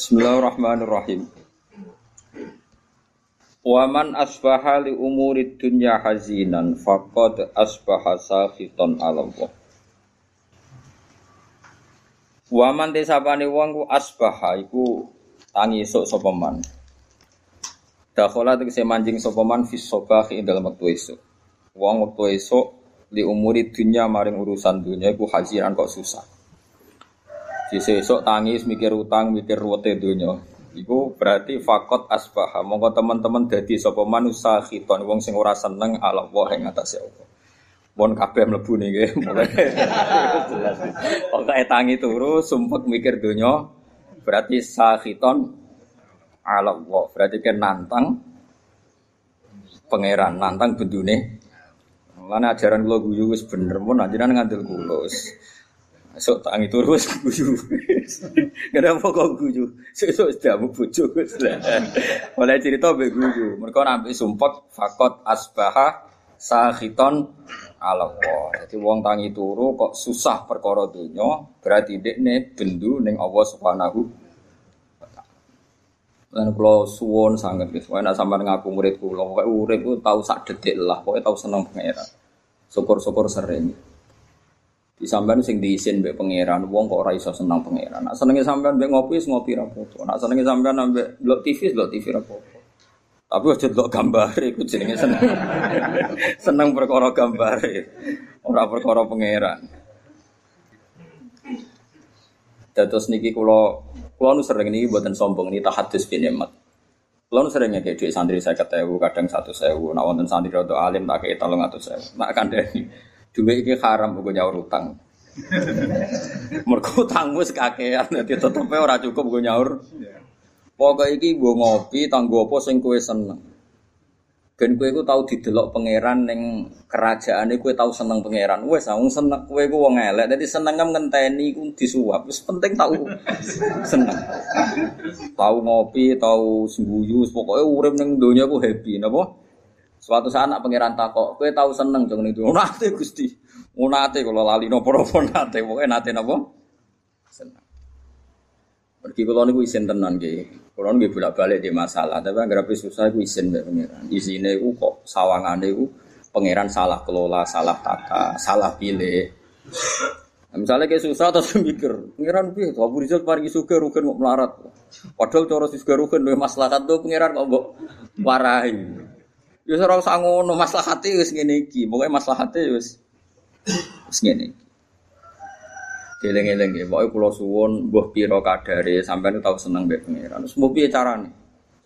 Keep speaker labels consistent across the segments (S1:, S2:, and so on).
S1: Bismillahirrahmanirrahim. Waman asbaha li umuri dunya hazinan faqad asbaha sakhitan ala Allah. Waman desapane wong ku asbaha iku tangi esuk sapa man. Dakhala tegese manjing sapa man fis sabah ing dalem wektu esuk. Wong wektu esuk li umuri dunya maring urusan dunya iku haziran kok susah. Sisi esuk tangis mikir utang, mikir ruwete dunya. Iku berarti fakot asbaha. Monggo teman-teman dadi sapa manusa khiton wong sing ora seneng ala Allah ing atase Allah. Pun kabeh mlebu niki mulai tangi turu sumpek mikir dunya berarti sakhiton ala Allah. Berarti kan nantang pangeran, nantang bendune. Lan ajaran kula guyu wis bener mun ajaran ngandel kula. Esok tangi turu wis guyu. Kenapa kok guyu? Sesuk jamu bojo wis. Oleh cerita mbek guyu. Mergo nampi sumpek fakot asbaha sakhiton ala. Jadi wong tangi turu kok susah perkara donya, berarti dekne bendu ning Allah Subhanahu. Lan kula suwun sanget guys, wae nek sampean ngaku murid kula, pokoke urip tau sak detik lah, pokoke tau seneng pangeran. Syukur-syukur sering. Di sampean sing diisin mbek pangeran, wong kok ora iso seneng pangeran. Nak senenge sampean mbek ngopi wis ngopi ra apa-apa. Nak senenge sampean mbek TV, delok TV ra apa-apa. Tapi aja delok gambar iku jenenge seneng. seneng perkara gambar. Ora perkara pangeran. Dados niki kula kula nu sering niki mboten sombong niki tahadus bin nikmat. Kula nu sering ngekek santri 50.000, kadang 100.000. Nek wonten santri rada alim tak kei 300.000. Nek kandhani dhuwit iki haram kok nyaur utang. Mergo utangmu sekakean dadi tetepe ora cukup go nyaur. Pokoke iki nggo ngopi tanggo apa sing kowe seneng. Ben kowe iku tau didelok pangeran ning kerajaane kowe tau seneng pangeran. Wis wong seneng kowe iku wong elek. Dadi seneng ngenteni iku disuap. Wis penting tau seneng. Tau ngopi, tau sembuyu, pokoke urip ning donya ku happy napa? Suatu saat anak pangeran takok, kowe tau seneng jeng ning donya. Nate Gusti. Nate kula lali napa-napa nate, pokoke nate napa? Seneng. Pergi kalau niku isin tenan nggih. Kalau nggih bolak-balik di masalah, tapi anggere susah iku isin mbek pangeran. Isine iku kok sawangane iku pangeran salah kelola, salah tata, salah pilih. Nah, misalnya kayak susah terus mikir, pangeran piye Abu Rizal paringi suka rugen kok melarat. Padahal cara suka rugen duwe maslahat tuh pangeran kok mbok warahi. Ya ora usah ngono, maslahate wis ngene iki. Pokoke maslahate wis wis ngene iki. Geleng-geleng ya, pokoknya kulo suwon, buah piro kadare, sampai tahu seneng mbek pangeran. Semua piye carane?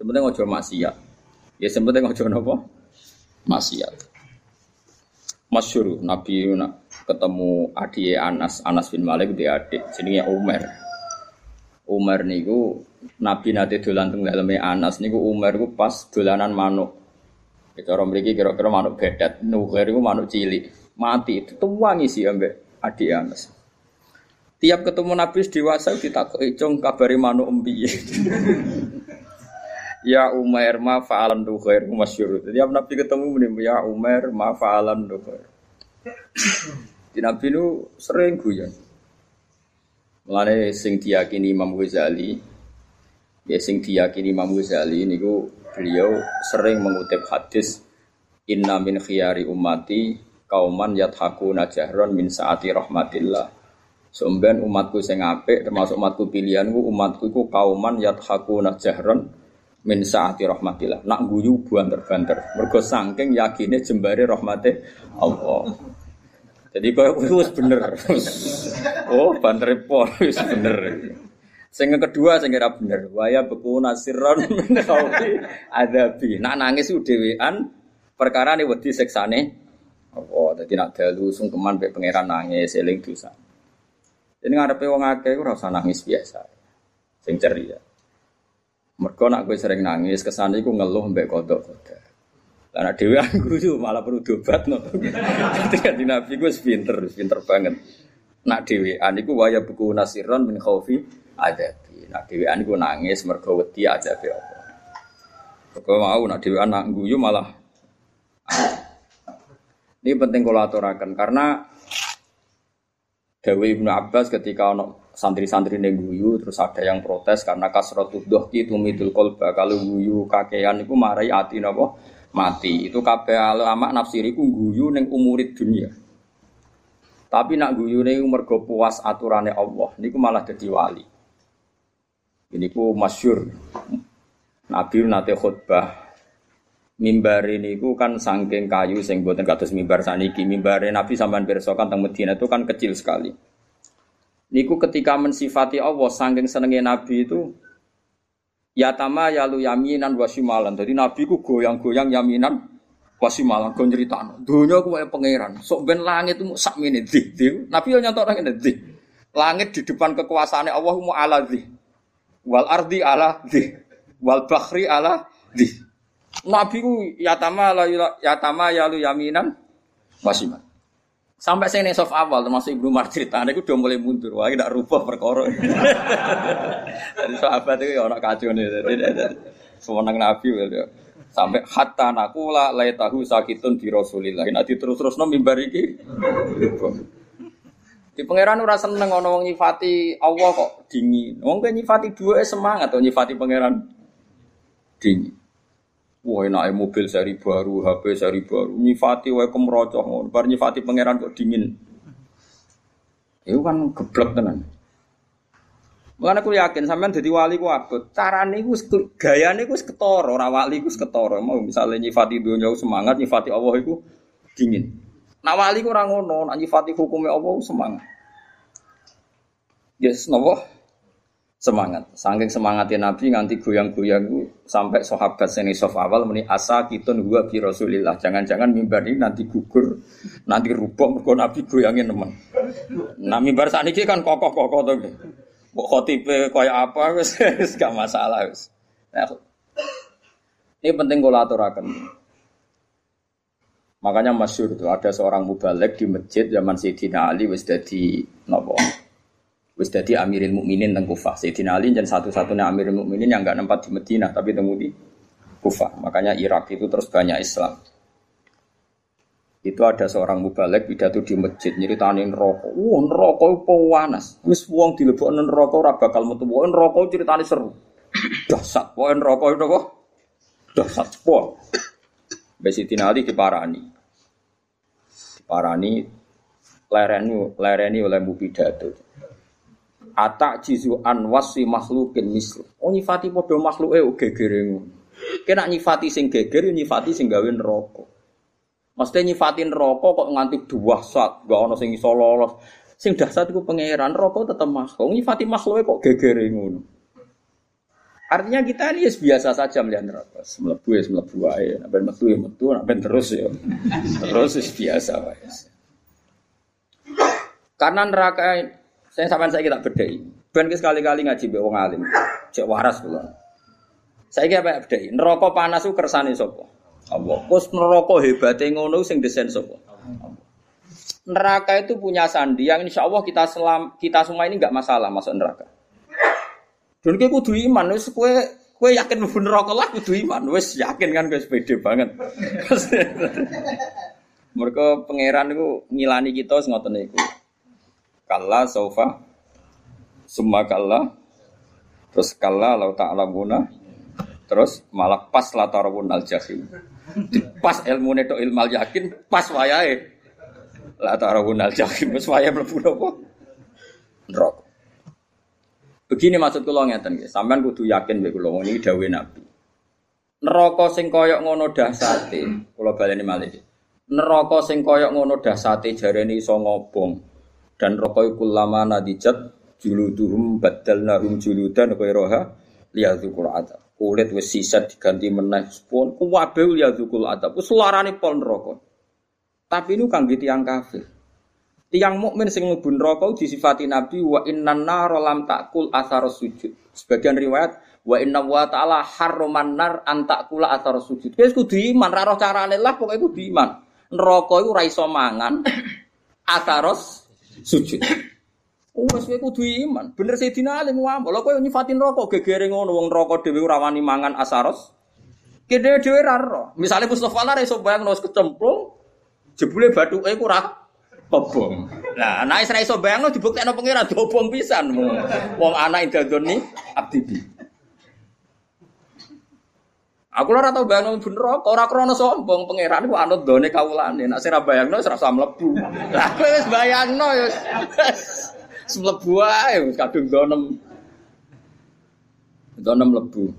S1: Sebenarnya ngojo maksiat. Ya sebenarnya ngojo nopo? Maksiat. Masyur Nabi nak ketemu adik Anas, Anas bin Malik di adik, jenenge Umar. Umar niku Nabi nate dolan teng daleme Anas niku Umar niku pas dolanan manuk. Cara mriki kira-kira manuk bedat, nuher niku manuk cilik. Mati, dituwangi sih ambek adik Anas. Tiap ketemu Nabi dewasa ditakoki cung kabari manuk empiye. ya Umar ma fa'alan dukhair masyhur. Tiap Nabi ketemu muni ya Umar ma fa'alan dukhair. Di Nabi nu sering guyon. Mulane sing diyakini Imam Ghazali ya sing diyakini Imam Ghazali niku beliau sering mengutip hadis inna min khiyari ummati kauman yathakuna jahron min saati rahmatillah Somben umatku sing apik termasuk umatku pilihanku umatku iku kauman yathakuna jahron min saati rahmatillah. Nak guyu banter-banter. Mergo saking yakine jembare rahmate Allah. Jadi kau wis bener. oh, banter pol bener. Sing kedua sing ora bener. Waya beku nasirron min khaufi adabi. Nak nangis ku dhewean perkara ne wedi siksane Allah. Dadi nak dalu sungkeman mek pangeran nangis eling dosa. Ini ngarepe wong akeh ora usah nangis biasa. Sing ceria. Mergo nak kowe sering nangis, kesane iku ngeluh mbek kodok-kodok. Nek dhewe guyu malah perlu dobatno. Dadi kan Nabi ku pinter, pinter banget. Nak dhewean iku waya buku nasiron min khaufi adabi. Nak dhewean iku nangis mergo wedi adabe apa. Kok mau nak dhewean nak guyu malah Ini penting kalau aturakan karena Dawe Ibnu Abbas ketika ono santri-santri guyu terus ada yang protes karena kasrotu dohki tumidul kolba kalau guyu kakean itu marai ati napa mati itu kabeh ulama nafsiriku guyu neng umurid dunia tapi nak guyu neng mergo puas aturannya Allah niku malah jadi wali ini ku masyur Nabi nate khutbah mimbar ini ku kan sangking kayu sing buatan kados mimbar saniki mimbar Nabi sampean pirsa kan Medina itu kan kecil sekali Niku ketika mensifati Allah saking senengnya Nabi itu ya tama ya lu yaminan wasimalan. Jadi Nabi ku goyang-goyang yaminan wasimalan go nyritano. Donya ku kaya pangeran. Sok ben langit itu sak di. Nabi yo nyantok nang di. Langit di depan kekuasaannya Allah mu ala di. Wal ardi ala di. Wal bakhri ala di. Nabi ku ya tama ya tama ya lu yaminan wasimalan. Sampai saya soft awal termasuk Ibnu Umar cerita, itu udah mulai mundur. Wah, tidak rubah perkara. Jadi sahabat itu ya orang kacau nih. Semenang Nabi ya. Sampai hatta nakula lay tahu sakitun di Rasulillah. Nanti terus-terus nom mimbar iki. Di pangeran ora seneng ana wong nyifati Allah kok dingin. Wong nyifati dua semangat atau nyifati pangeran dingin. Wah enak mobil seri baru, HP seri baru, nyifati wae kemrocoh ngono. Bar nyifati pangeran kok dingin. Itu kan geblek tenan. Mulane aku yakin sampean dadi wali ku abot. Carane iku gayane iku ketara, ora wali iku ketara. Mau misalnya nyifati dunya semangat, nyifati Allah iku dingin. Nah wali ku ora ngono, nyifati hukumnya Allah semangat. Yes, nopo? semangat. Saking semangatnya Nabi nganti goyang-goyang sampai sahabat seni soft awal meni asa kitun gua bi Rasulillah. Jangan-jangan mimbar ini nanti gugur, nanti rubuk mergo Nabi goyangin teman. Nah mimbar saat ini kan kokoh-kokoh tuh. Kok khotibe kaya apa wis gak masalah. Nah, ini penting kalau aturakan. Makanya masyur itu ada seorang mubalek di masjid zaman Sayyidina Ali wis dadi nopo Wis dadi Amirul Mukminin teng Kufah. Sayyidina Ali dan satu-satunya Amirul Mukminin yang enggak nempat di Madinah tapi temu di Kufah. Makanya Irak itu terus banyak Islam. Itu ada seorang mubalek pidato di masjid nyeritanin rokok. Wah, itu panas. Wis wong dilebokno neraka ora bakal metu. Wah, neraka ceritane seru. Dasar, wah rokok itu kok. Dasar, wah. Sayyidina Ali diparani. Diparani lereni lereni oleh mu pidato. Atak jizu an wasi makhlukin mislu. Oh nyifati podo eh gegere Kena nyifati sing geger, nyifati sing gawe neraka. Mesti nyifati neraka kok nganti dua saat, gak ono sing iso lolos. Sing dahsyat iku pangeran neraka tetep makhluk. Nyifati makhluk kok gegere ngono. Artinya kita ini biasa saja melihat neraka. Semlebu ya semlebu aja. Naben metu ya metu, naben terus ya. Terus biasa wae. Karena neraka saya sampai saya kita bedai. Ben sekali-kali ngaji be wong alim. Cek waras kula. Saya kira apa bedai. Neraka panas ku kersane sapa? Allah. Kus neraka hebate ngono sing desain sapa? Neraka itu punya sandi yang insya Allah kita selam, kita semua ini nggak masalah masuk neraka. Dan kayak kudu iman, wes kue kue yakin mlebu neraka lah kudu iman, wes yakin kan kue sepede banget. Mereka pangeran itu ngilani kita ngoten itu. Kalla sofa Summa kalla Terus kalla lau ta'lamuna Terus malah pas latarawun al jahim. Pas ilmu neto ilmal yakin Pas wayahe Latarawun al jahim. Pas wayahe melebu nopo Neraka Begini maksud kula ngeten nggih, sampean kudu yakin mek kula ini dawuh Nabi. Neraka sing koyok ngono dahsate, kula baleni malih. Neraka sing koyok ngono dahsate jarene iso ngobong dan rokoi kulama nadijat juluduhum badalnahum juludan ghairaha liyadzukul adab. Kulit wis sisa diganti meneh pun kuwabe liyadzukul adab. Wis larane pol neraka. Tapi ini kangge tiyang kafir. Tiang mukmin sing mlebu neraka disifati Nabi wa innan nar lam takul asar sujud. Sebagian riwayat wa inna wa ta'ala harroman nar an takula asar sujud. Wis kudu iman, ra roh carane lah pokoke kudu iman. Neraka iku iso mangan asaros sujud. Oh, wis kowe kudu iman. Bener Sayyidina Ali ngomong, lha kowe nyifatin rokok gegere ngono wong rokok dhewe ora wani mangan asaros. Kene dhewe ra ro. Misale Mustofa lah iso bayang nus kecemplung jebule bathuke ku ora kobong. Nah, anak Israel iso bayangno dibuktekno pangeran dobong pisan. Wong anak indadoni abdi bi. Aku ora tau bayangno bener kok ora krana sombong pangeran ku anut done kawulane. Nek sira bayangno wis rasa mlebu. Lah kowe wis bayangno ya. Mlebu ae wis kadung donem. Donem mlebu.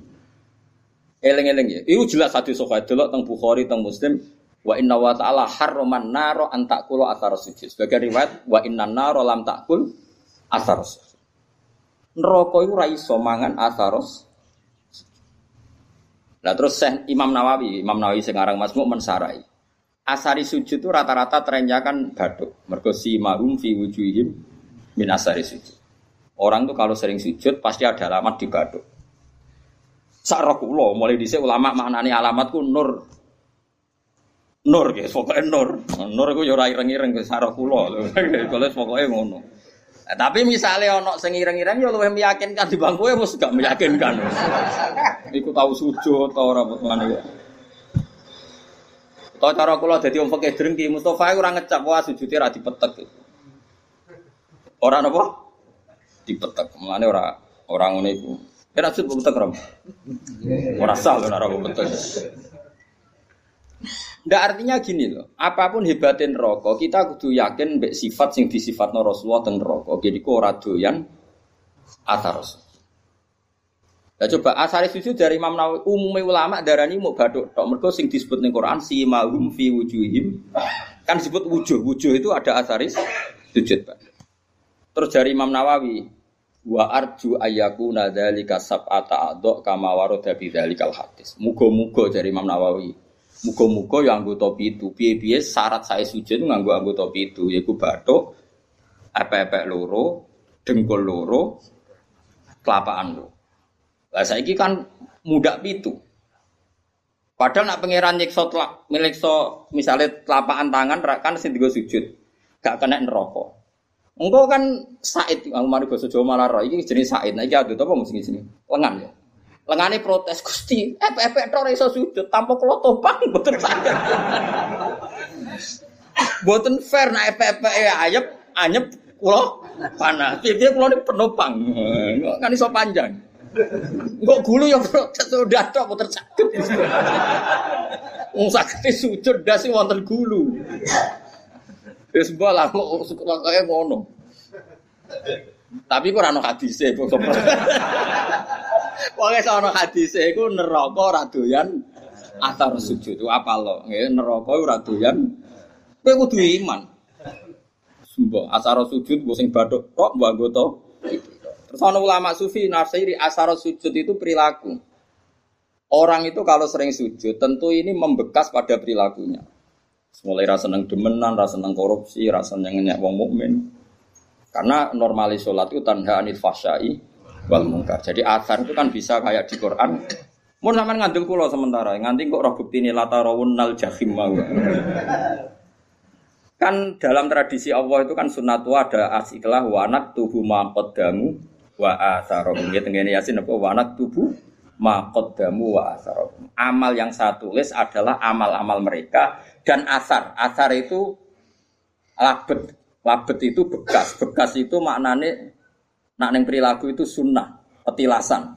S1: Eleng-eleng ya. Iku jelas hadis sahih delok teng Bukhari teng Muslim wa inna wa ta'ala harraman naro an ta'kulu athar sujud. Sebagai riwayat wa inna naro lam ta'kul sujud. Neraka iku ra iso mangan atharos Nah terus Syekh Imam Nawawi, Imam Nawawi sekarang Masmuk mensarai. Asari sujud itu rata-rata trennya kan baduk. Mergo si mahum fi wujuhim min asari sujud. Orang tuh kalau sering sujud pasti ada alamat di baduk. Sarokulo mulai dhisik ulama maknani alamatku nur. Nur guys, pokoknya nur. Nur itu ya ora ireng-ireng sarokulo. Kalau pokoknya ngono. Nah, tapi misalnya ono sing ireng-ireng ya luwih meyakinkan di bangku ya mesti gak meyakinkan. Iku tahu sujud ta ora mana ya. Tau cara kula dadi wong fakih drengki Mustofa ora ngecap wah sujude ra dipetek. Ora napa? Dipetek. Mulane ora ora ngene iku. Kira sujud petek ora. Ora sah ora ora petek. Ndak artinya gini loh, apa pun hebatin rokok, kita kudu yakin mbek sifat sing no Rasulullah teng rokok. Jadi kok ora doyan athar Nah coba asari sujud dari Imam Nawawi umumnya ulama darani mau baduk tok mergo sing disebut ning Quran si mahum fi wujuhim kan disebut wujuh wujuh itu ada asaris sujud Pak. Terus dari Imam Nawawi wa arju ayyaku nadzalika sab'ata adok kama warada bi dzalikal hadis. Muga-muga dari Imam Nawawi Muga-muga ya anggota pitu. Piye-piye syarat saya sujud nganggo anggota pitu yaiku bathuk, epek-epek loro, dengkul loro, kelapaan loro. Lah saiki kan muda pitu. Padahal nak pangeran nyiksa telak, so misalnya telapaan tangan kan digo sujud. Gak kena neraka. Engkau kan Said, aku mari basa Jawa malah roh. Iki jenis Said. Nah iki adut apa mesti sini? Lengan ya. Lengane protes Gusti, epek-epek tok iso sujud tanpa kula topang mboten saged. Mboten fair nek epek-epek ayep anyep kula panas. Piye kula niku penopang. Kan iso panjang. Kok gulu ya protes udah tok mboten saged. Wong saged sujud dasi wonten gulu. Wis bola kok kaya ngono. Tapi kok ora ono hadise. Pokoke sono hadise iku neraka ora doyan atar sujud. Apa lo? Nggih neraka ora doyan. Kowe kudu iman. Sumpah, asar sujud gue sing badok tok mbok anggota. Terus ana ulama sufi nafsiri asar sujud itu perilaku. Orang itu kalau sering sujud tentu ini membekas pada perilakunya. Mulai rasa seneng demenan, rasa seneng korupsi, rasa seneng nyak wong mukmin. Karena normalis sholat itu tanha anil fasyai wal mungkar. Jadi asar itu kan bisa kayak di Quran. Mau sama ngandel kulo sementara, nganti kok roh bukti ini lata rawun nal jahim mau. Kan dalam tradisi Allah itu kan sunatu ada asiklah wanak tubuh damu wa asarohum. Ya tenggene yasin apa wanak tubuh damu wa asarohum. Amal yang saya tulis adalah amal-amal mereka dan asar. Asar itu labet. Labet itu bekas. Bekas itu maknanya Nak neng perilaku itu sunnah, petilasan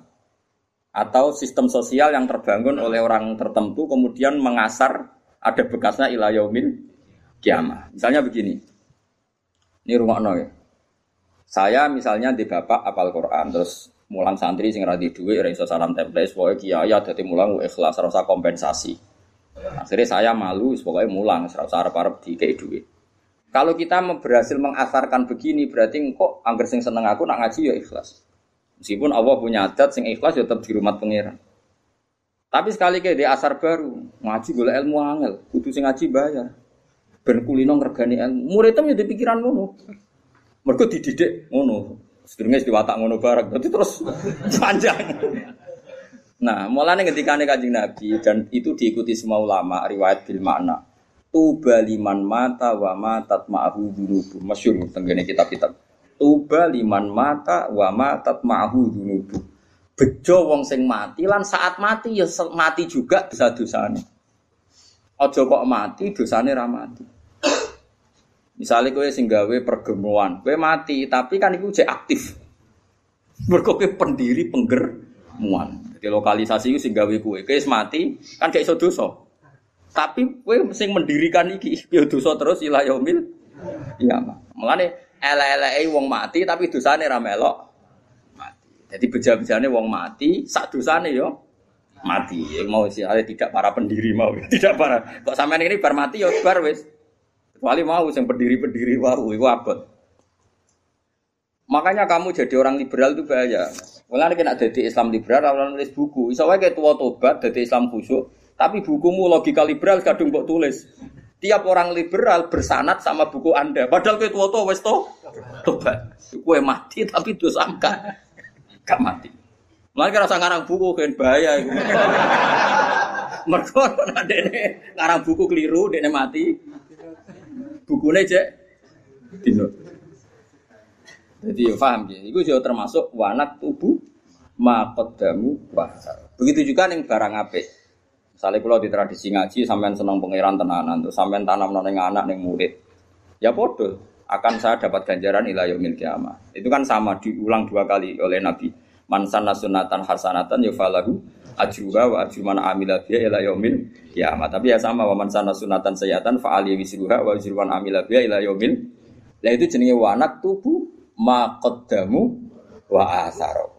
S1: atau sistem sosial yang terbangun oleh orang tertentu kemudian mengasar ada bekasnya ilayomil kiamah. Misalnya begini, ini rumah ya. Saya misalnya di bapak apal Quran terus mulang santri sing radhi duit ora iso salam template pokoke kiai dadi mulang ikhlas rasa kompensasi. Akhirnya saya malu pokoknya mulang rasa arep-arep dikei duit. Kalau kita berhasil mengasarkan begini berarti kok angger sing seneng aku nak ngaji ya ikhlas. Meskipun Allah punya adat sing ikhlas ya tetap di rumah pangeran. Tapi sekali kayak di asar baru ngaji boleh ilmu angel, kudu sing ngaji bayar. Ben kulino ngergani ilmu. Muridnya ya pikiran ngono. Mergo dididik ngono. Sedurunge diwatak ngono bareng. Berarti terus panjang. Nah, mulanya ketika kanjeng Nabi dan itu diikuti semua ulama riwayat bil makna Tuba liman mata wa matat ma'ahu dunubu. Masyur tenggene kitab-kitab. Tuba liman mata wa matat ma'ahu dunubu. Bejo wong sing mati lan saat mati ya mati juga bisa dosane. Aja kok mati dosane ra mati. Misalnya kowe sing gawe pergemuan, kowe mati, tapi kan iku cek aktif. Mergo kowe pendiri penggermuan. Jadi lokalisasi itu sing gawe kowe, kowe mati kan gak iso dosa. Tapi kowe sing mendirikan iki yo dosa terus ila yaumil iya mah. Mulane ele-eleke wong mati tapi dosane ra melok mati. Jadi beja-bejane wong mati sak dosane yo mati. Yang mau sih tidak para pendiri mau, tidak para. Kok sampean ini bar mati yo bar wis. Kecuali mau yang berdiri-berdiri wau itu abot. Makanya kamu jadi orang liberal itu bahaya. Mulai kena jadi Islam liberal, orang nulis buku. Bisa kayak tua tobat, jadi Islam khusyuk. Tapi bukumu logika liberal kadung buat tulis. Tiap orang liberal bersanat sama buku Anda. Padahal kayak tua tua wes to tobat. Kue mati tapi dosa enggak. Enggak mati. Mulai kira ngarang buku kan bahaya. Mereka ada ngarang buku keliru, dia mati bukunya cek dino. Jadi ya paham ya. Itu juga termasuk wanak tubuh makodamu bahar. Begitu juga nih barang apik. Misalnya kalau di tradisi ngaji sampean senang pangeran tenanan tuh sampean tanam neng anak neng murid. Ya bodoh akan saya dapat ganjaran ilayomil kiamah. Itu kan sama diulang dua kali oleh Nabi. Mansan nasunatan hasanatan yufalahu ajruha wa ajru man amila biha ila. Tapi ya sama wa man sana sunatan sayyatan fa ali wisruha wa ajru man ila itu jenenge wanak tubuh ma qaddamu wa atharo.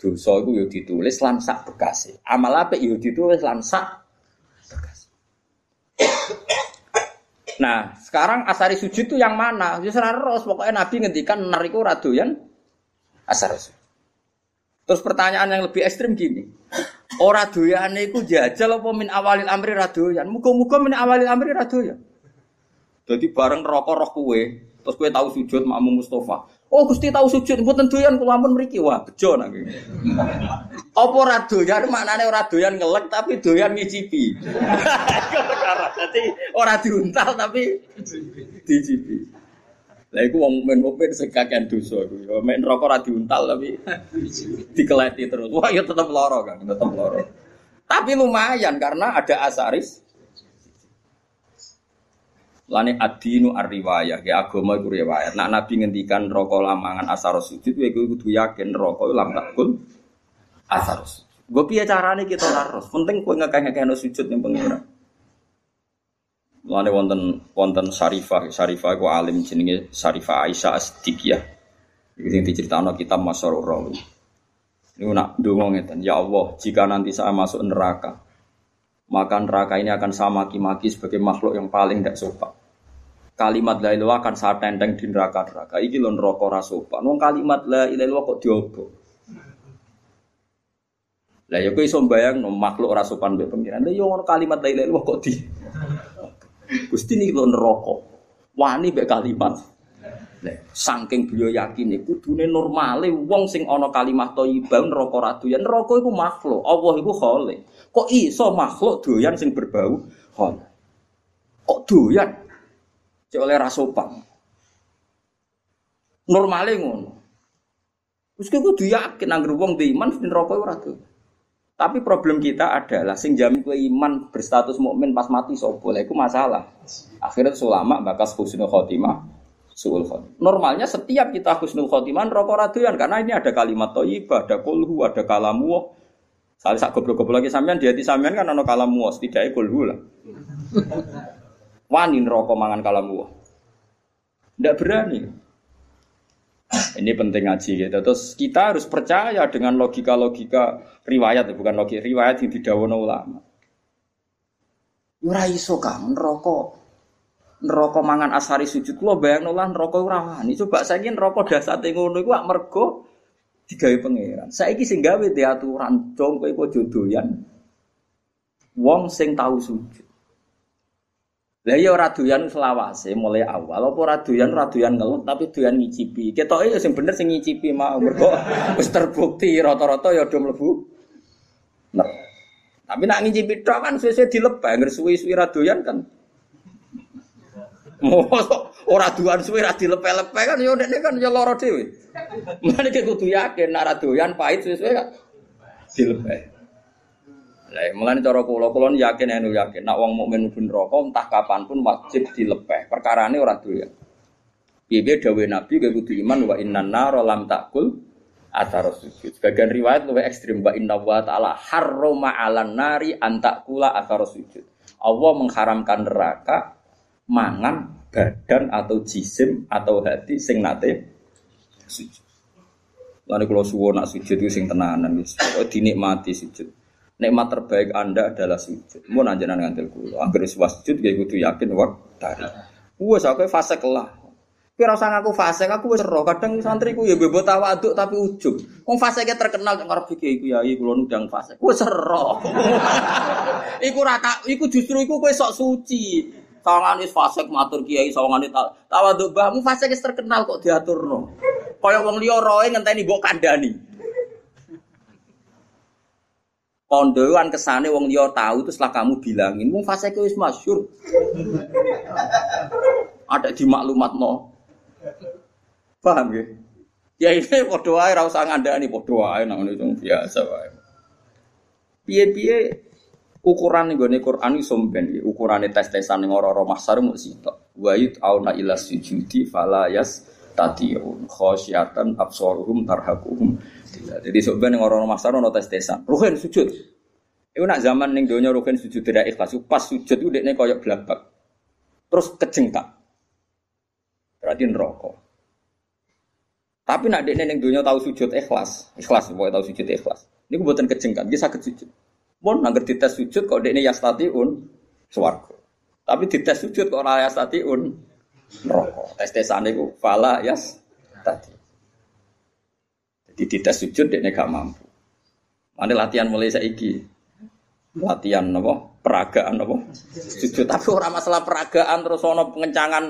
S1: Dosa iku yo ditulis lan sak. Amal apik yo ditulis lan sak bekase. Nah, sekarang asari sujud itu yang mana? Ya ros, pokoknya Nabi ngendikan nar iku radoyan asar sujud. Terus pertanyaan yang lebih ekstrim gini. Ora doyane iku jajal apa min awalil amri ra doyan. Muga-muga min awalil amri ra doyan. Dadi bareng rokok roh kue, terus kue tahu sujud makmum Mustafa. Oh Gusti tahu sujud, mboten doyan kula ampun mriki. Wah, bejo nak. Apa ora doyan maknane ora doyan ngelek tapi doyan ngicipi. Dadi ora diuntal tapi dicipi. Lah iku wong mukmin mukmin sing kakean dosa iku. Ya mek neraka ora diuntal tapi dikeleti terus. Wah ya tetep lara kan, tetep lara. Tapi lumayan karena ada asaris. Lane adinu ar-riwayah, ya agama iku riwayat. Nak Nabi ngendikan neraka lamangan asar sujud, ya iku kudu yakin neraka lam takul asar sujud. Gue piye carane kita laros? Penting kowe ngekeh-ngekehno sujud ning pengira. Mulane wonten wonten Syarifah, Syarifah iku alim jenenge Syarifah Aisyah As-Siddiqiyah. Iki sing diceritakno kitab Masyarur Rawi. Niku nak ndonga ngeten, ya Allah, jika nanti saya masuk neraka, maka neraka ini akan saya maki-maki sebagai makhluk yang paling tidak sopan. Kalimat la ilaha akan saya tenteng di neraka-neraka. Iki lho neraka ora. Wong kalimat la ilaha kok diobo. Lah ya kowe iso mbayang no, makhluk ora sopan mbek pengiran. Yo ya ngono kalimat la ilaha kok di Gusti ini lo neraka. Wani mbek kalimat. Nah, saking beliau yakin iku kudune normale wong sing ana kalimat thayyibah neraka ra doyan. Neraka iku makhluk, Allah iku khalik. Kok iso makhluk doyan sing berbau khol? Kok doyan? Cek oleh rasopang. Normale ngono. Wis kudu yakin anggere wong di iman ora. Tapi problem kita adalah sing jamin kue iman berstatus mukmin pas mati so boleh itu masalah. Akhirnya ulama bakas husnul khotimah suul. Normalnya setiap kita husnul khotimah rokok raduan karena ini ada kalimat toyibah, ada kulhu, ada kalamu. Salah sak goblok-goblok lagi sampean di hati sampean kan ono kalamu, setidaknya kulhu lah. Wani rokok mangan kalamu. Tidak berani. Ini penting ngaji gitu. Terus kita harus percaya dengan logika-logika riwayat, bukan logika riwayat yang didawono ulama. Ora iso kan neraka. Neraka mangan asari sujud kula bayangno lah neraka ora wani. Coba saiki neraka dasate ngono iku mergo digawe pangeran. Saiki sing gawe diaturan dong kowe kok jodoyan. Wong sing tahu sujud. Lah iya ora doyan selawase mulai awal apa ora doyan ora doyan ngelut tapi doyan ngicipi. Ketoke ya sing bener sing ngicipi mau mergo wis terbukti rata-rata ya do mlebu. Nah. Tapi nak ngicipi tok kan suwe-suwe dilebah ngger suwi-suwi ra doyan kan. ora doyan suwe ra dilepe-lepe kan ya ndekne kan ya lara dhewe. Mane kudu yakin nak ra doyan pahit suwe-suwe kan dilepe. Lah mulane cara kula kula yakin anu yakin nek wong mukmin pun neraka entah kapan pun wajib dilepeh. Perkarane ora doyan. Piye dawe Nabi gak kudu iman wa inna naro lam takul ataro sujud. Sebagian riwayat lebih ekstrim wa inna wa ta'ala harroma 'alan nari antakula ataro sujud. Allah mengharamkan neraka mangan badan atau jisim atau hati sing nate sujud. Lalu kalau suwo nak sujud itu sing tenanan wis. dinikmati sujud. Nikmat terbaik Anda adalah sujud. Mau nanjenan ngantil kulo. Angger wis sujud gak kudu yakin waktari. Wes aku fase kelah. Kira usah ngaku fase, aku wis roh. Kadang santriku ya bebo tawaduk tapi ujug. Wong fase terkenal nek ngarep iki ya kula nundang fase. Wis roh. iku rata, iku justru iku kowe sok suci. Sawangane fasik matur kiai sawangane tawaduk mbahmu fasik terkenal kok diaturno. Kaya wong liya roe ngenteni mbok kandhani. Pondoan kesane wong liya tahu terus setelah kamu bilangin, mung fase wis masyhur. Ada di maklumat no. Paham ya? Ya ini padha wae ora usah ngandani padha wae nang ngono biasa wae. Piye-piye ukuran ning gone Quran iso mben ukurane tes-tesan ning ora-ora mahsar mung sitok. Wa auna ila sujudi fala yas tatiun khosyatan absaruhum tarhaquhum. Jadi sok ben ning ora-ora mahsar ono tes-tesan. Ruhin sujud. Iku nak zaman ning donya ruhin sujud tidak ikhlas. Pas sujud ku dekne koyo blabak. Terus kejengkak. Berarti neraka. Tapi nak dekne ning donya tahu sujud ikhlas, ikhlas pokoknya tahu sujud ikhlas. Niku mboten kejengkat, dia sakit sujud. Mun nangger dites sujud kok dekne yastatiun swarga. Tapi dites sujud kok ora yastatiun neraka. Tes-tesane ku fala yas tadi. Jadi dites sujud dekne gak mampu. Mana latihan mulai saiki. Latihan apa? Peragaan apa? Sujud tapi ora masalah peragaan terus ono pengencangan.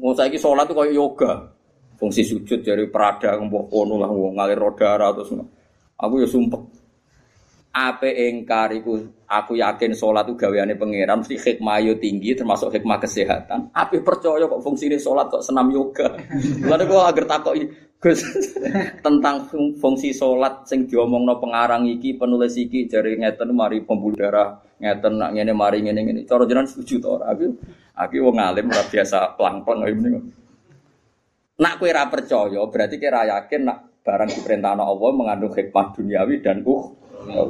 S1: Mau saiki sholat tuh kayak yoga. Fungsi sujud dari perada mbok kono lah ngalir roda atau semua. Aku ya sumpah ape engkar iku aku yakin sholat itu gaweane pangeran mesti hikmah yo tinggi termasuk hikmah kesehatan. Ape percaya kok fungsinya sholat kok senam yoga. Lalu kok agar takok Gus tentang fungsi sholat sing diomongno pengarang iki penulis iki jari ngeten mari pembuluh darah ngeten nak ngene mari ngene ngene. Cara jenengan setuju to ora? Aku aku wong alim ora biasa plang-plang ngene. Nak kowe ora percaya berarti kira yakin nak barang diperintahno Allah mengandung hikmah duniawi dan uh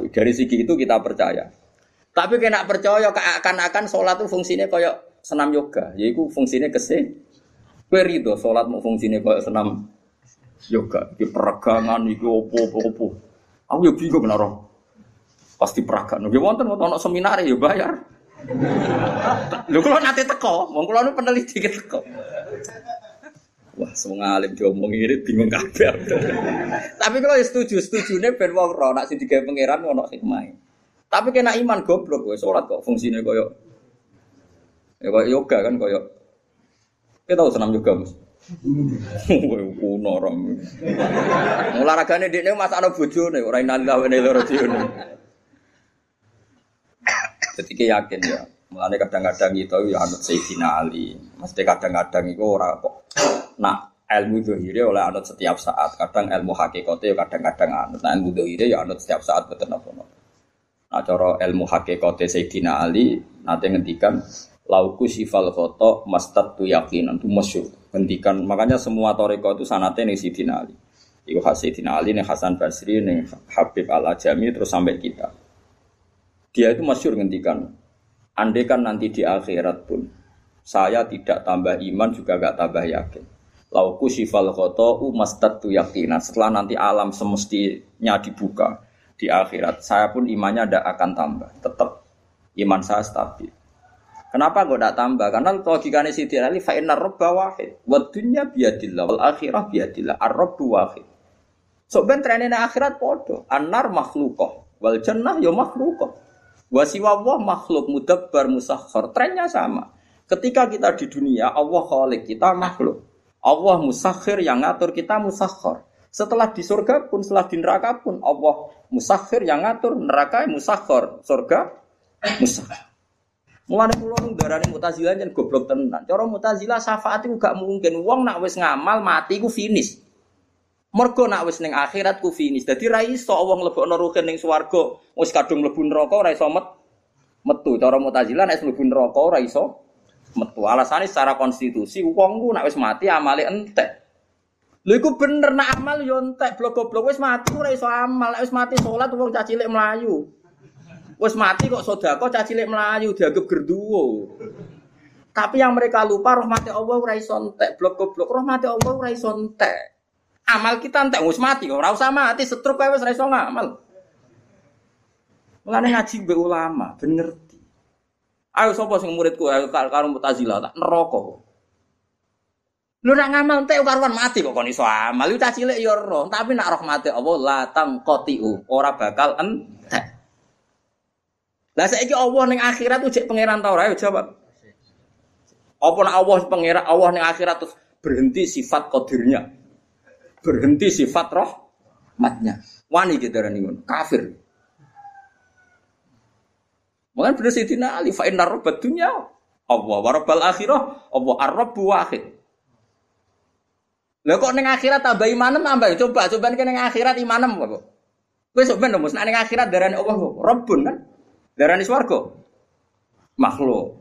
S1: dari segi itu kita percaya. Tapi kena percaya akan-akan sholat itu fungsinya kayak senam yoga, yaitu fungsinya kese. Kue rido sholat mau fungsinya kayak senam yoga, di peregangan, di opo opo. Aku ya bingung naruh. Pasti peragaan. Ya wonten mau nonton seminar ya bayar. Lu kalau nanti teko, kalau nu peneliti teko. Wah, semua alim diomong ini bingung kabeh. Tapi kalau ya setuju, nih ben wong ro nak sing digawe pangeran ono hikmah. Tapi kena iman goblok kowe salat kok fungsine koyo ya koyo yoga kan koyo kita tahu senam yoga Mas. Kowe kuno rom. Olahragane dekne masakno bojone ora inalillah wa inna ilaihi rajiun. Jadi yakin ya. Mulane kadang-kadang itu ya anut Sayyidina Ali. Mesti kadang-kadang itu ora kok nak ilmu dohire oleh anut setiap saat. Kadang ilmu hakikatnya ya kadang-kadang anut. Nah ilmu dohire ya anut setiap saat betul apa Nah cara ilmu hakikatnya Sayyidina Ali nanti ngendikan lauku sifal foto mastad tu yakinan tu masyur. Ngendikan makanya semua toriko itu sanatnya nih Sayyidina Ali. Iku Sayyidina Ali nih Hasan Basri nih Habib Al Ajami terus sampai kita. Dia itu masyur ngendikan Andai kan nanti di akhirat pun saya tidak tambah iman juga gak tambah yakin. Lauku sifal koto tu yakinan. Setelah nanti alam semestinya dibuka di akhirat, saya pun imannya tidak akan tambah. Tetap iman saya stabil. Kenapa kok tidak tambah? Karena logikanya si Ali fa'inar robba wahid. Wadunya biadillah, wal akhirah biadillah. Ar-robbu wahid. So ben trennya akhirat podo. Anar makhlukoh. Wal jannah yo ya makhlukoh. Wasiwa Allah makhluk mudabbar musakhar. Trennya sama. Ketika kita di dunia, Allah khalik kita makhluk. Allah musakhir yang ngatur kita musakhar. Setelah di surga pun, setelah di neraka pun, Allah musakhir yang ngatur neraka musakhar. Surga musakhir. Mulane kula nu darani Mu'tazilah goblok tenan. Cara Mu'tazilah syafaat iku gak mungkin. Wong nak wis ngamal mati ku finish. Mergo nak wis ning akhirat ku finish. Dadi ra iso Allah mlebokno ruhin ning swarga, wis kadung mlebu neraka ora iso met metu. Cara Mu'tazilah nek mlebu neraka ora iso metu. Alasannya secara konstitusi wong ku nek wis mati amale entek. Lha iku bener nak amal yo entek blok-blok wis mati ora iso amal. Wis mati salat wong cah cilik mlayu. Wis mati kok sedekah cah cilik mlayu dianggap gerduwo. Tapi yang mereka lupa rahmati Allah ora iso entek blok-blok rahmati Allah ora iso entek. Amal kita entek wis mati kok ora usah mati setruk kae wis ora iso ngamal. Mulane ngaji mbek ulama ben ngerti. Ayo sapa sing muridku ayo karo Mu'tazilah tak neraka. Lu nak ngamal entek karuan mati kok kon iso amal. Lu cilik ya roh, tapi nak rahmati Allah la tangqatiu, ora bakal entek. Lah saiki Allah ning akhirat tuh pangeran ta ora? Ayo jawab. Apa nak Allah pangeran Allah ning akhirat terus berhenti sifat qadirnya. Berhenti sifat rahmatnya. Wani gitu ngono. Kafir. Mungkin bener Sayyidina Ali fa inna rabbad dunya Allah wa rabbal akhirah Allah ar-rabbu wahid. Lah kok ning akhirat tambah imanem tambah coba coba ning akhirat imanem kok. Kowe sok ben nek ning akhirat darane Allah kok Rabbun kan. Darane swarga. Makhluk.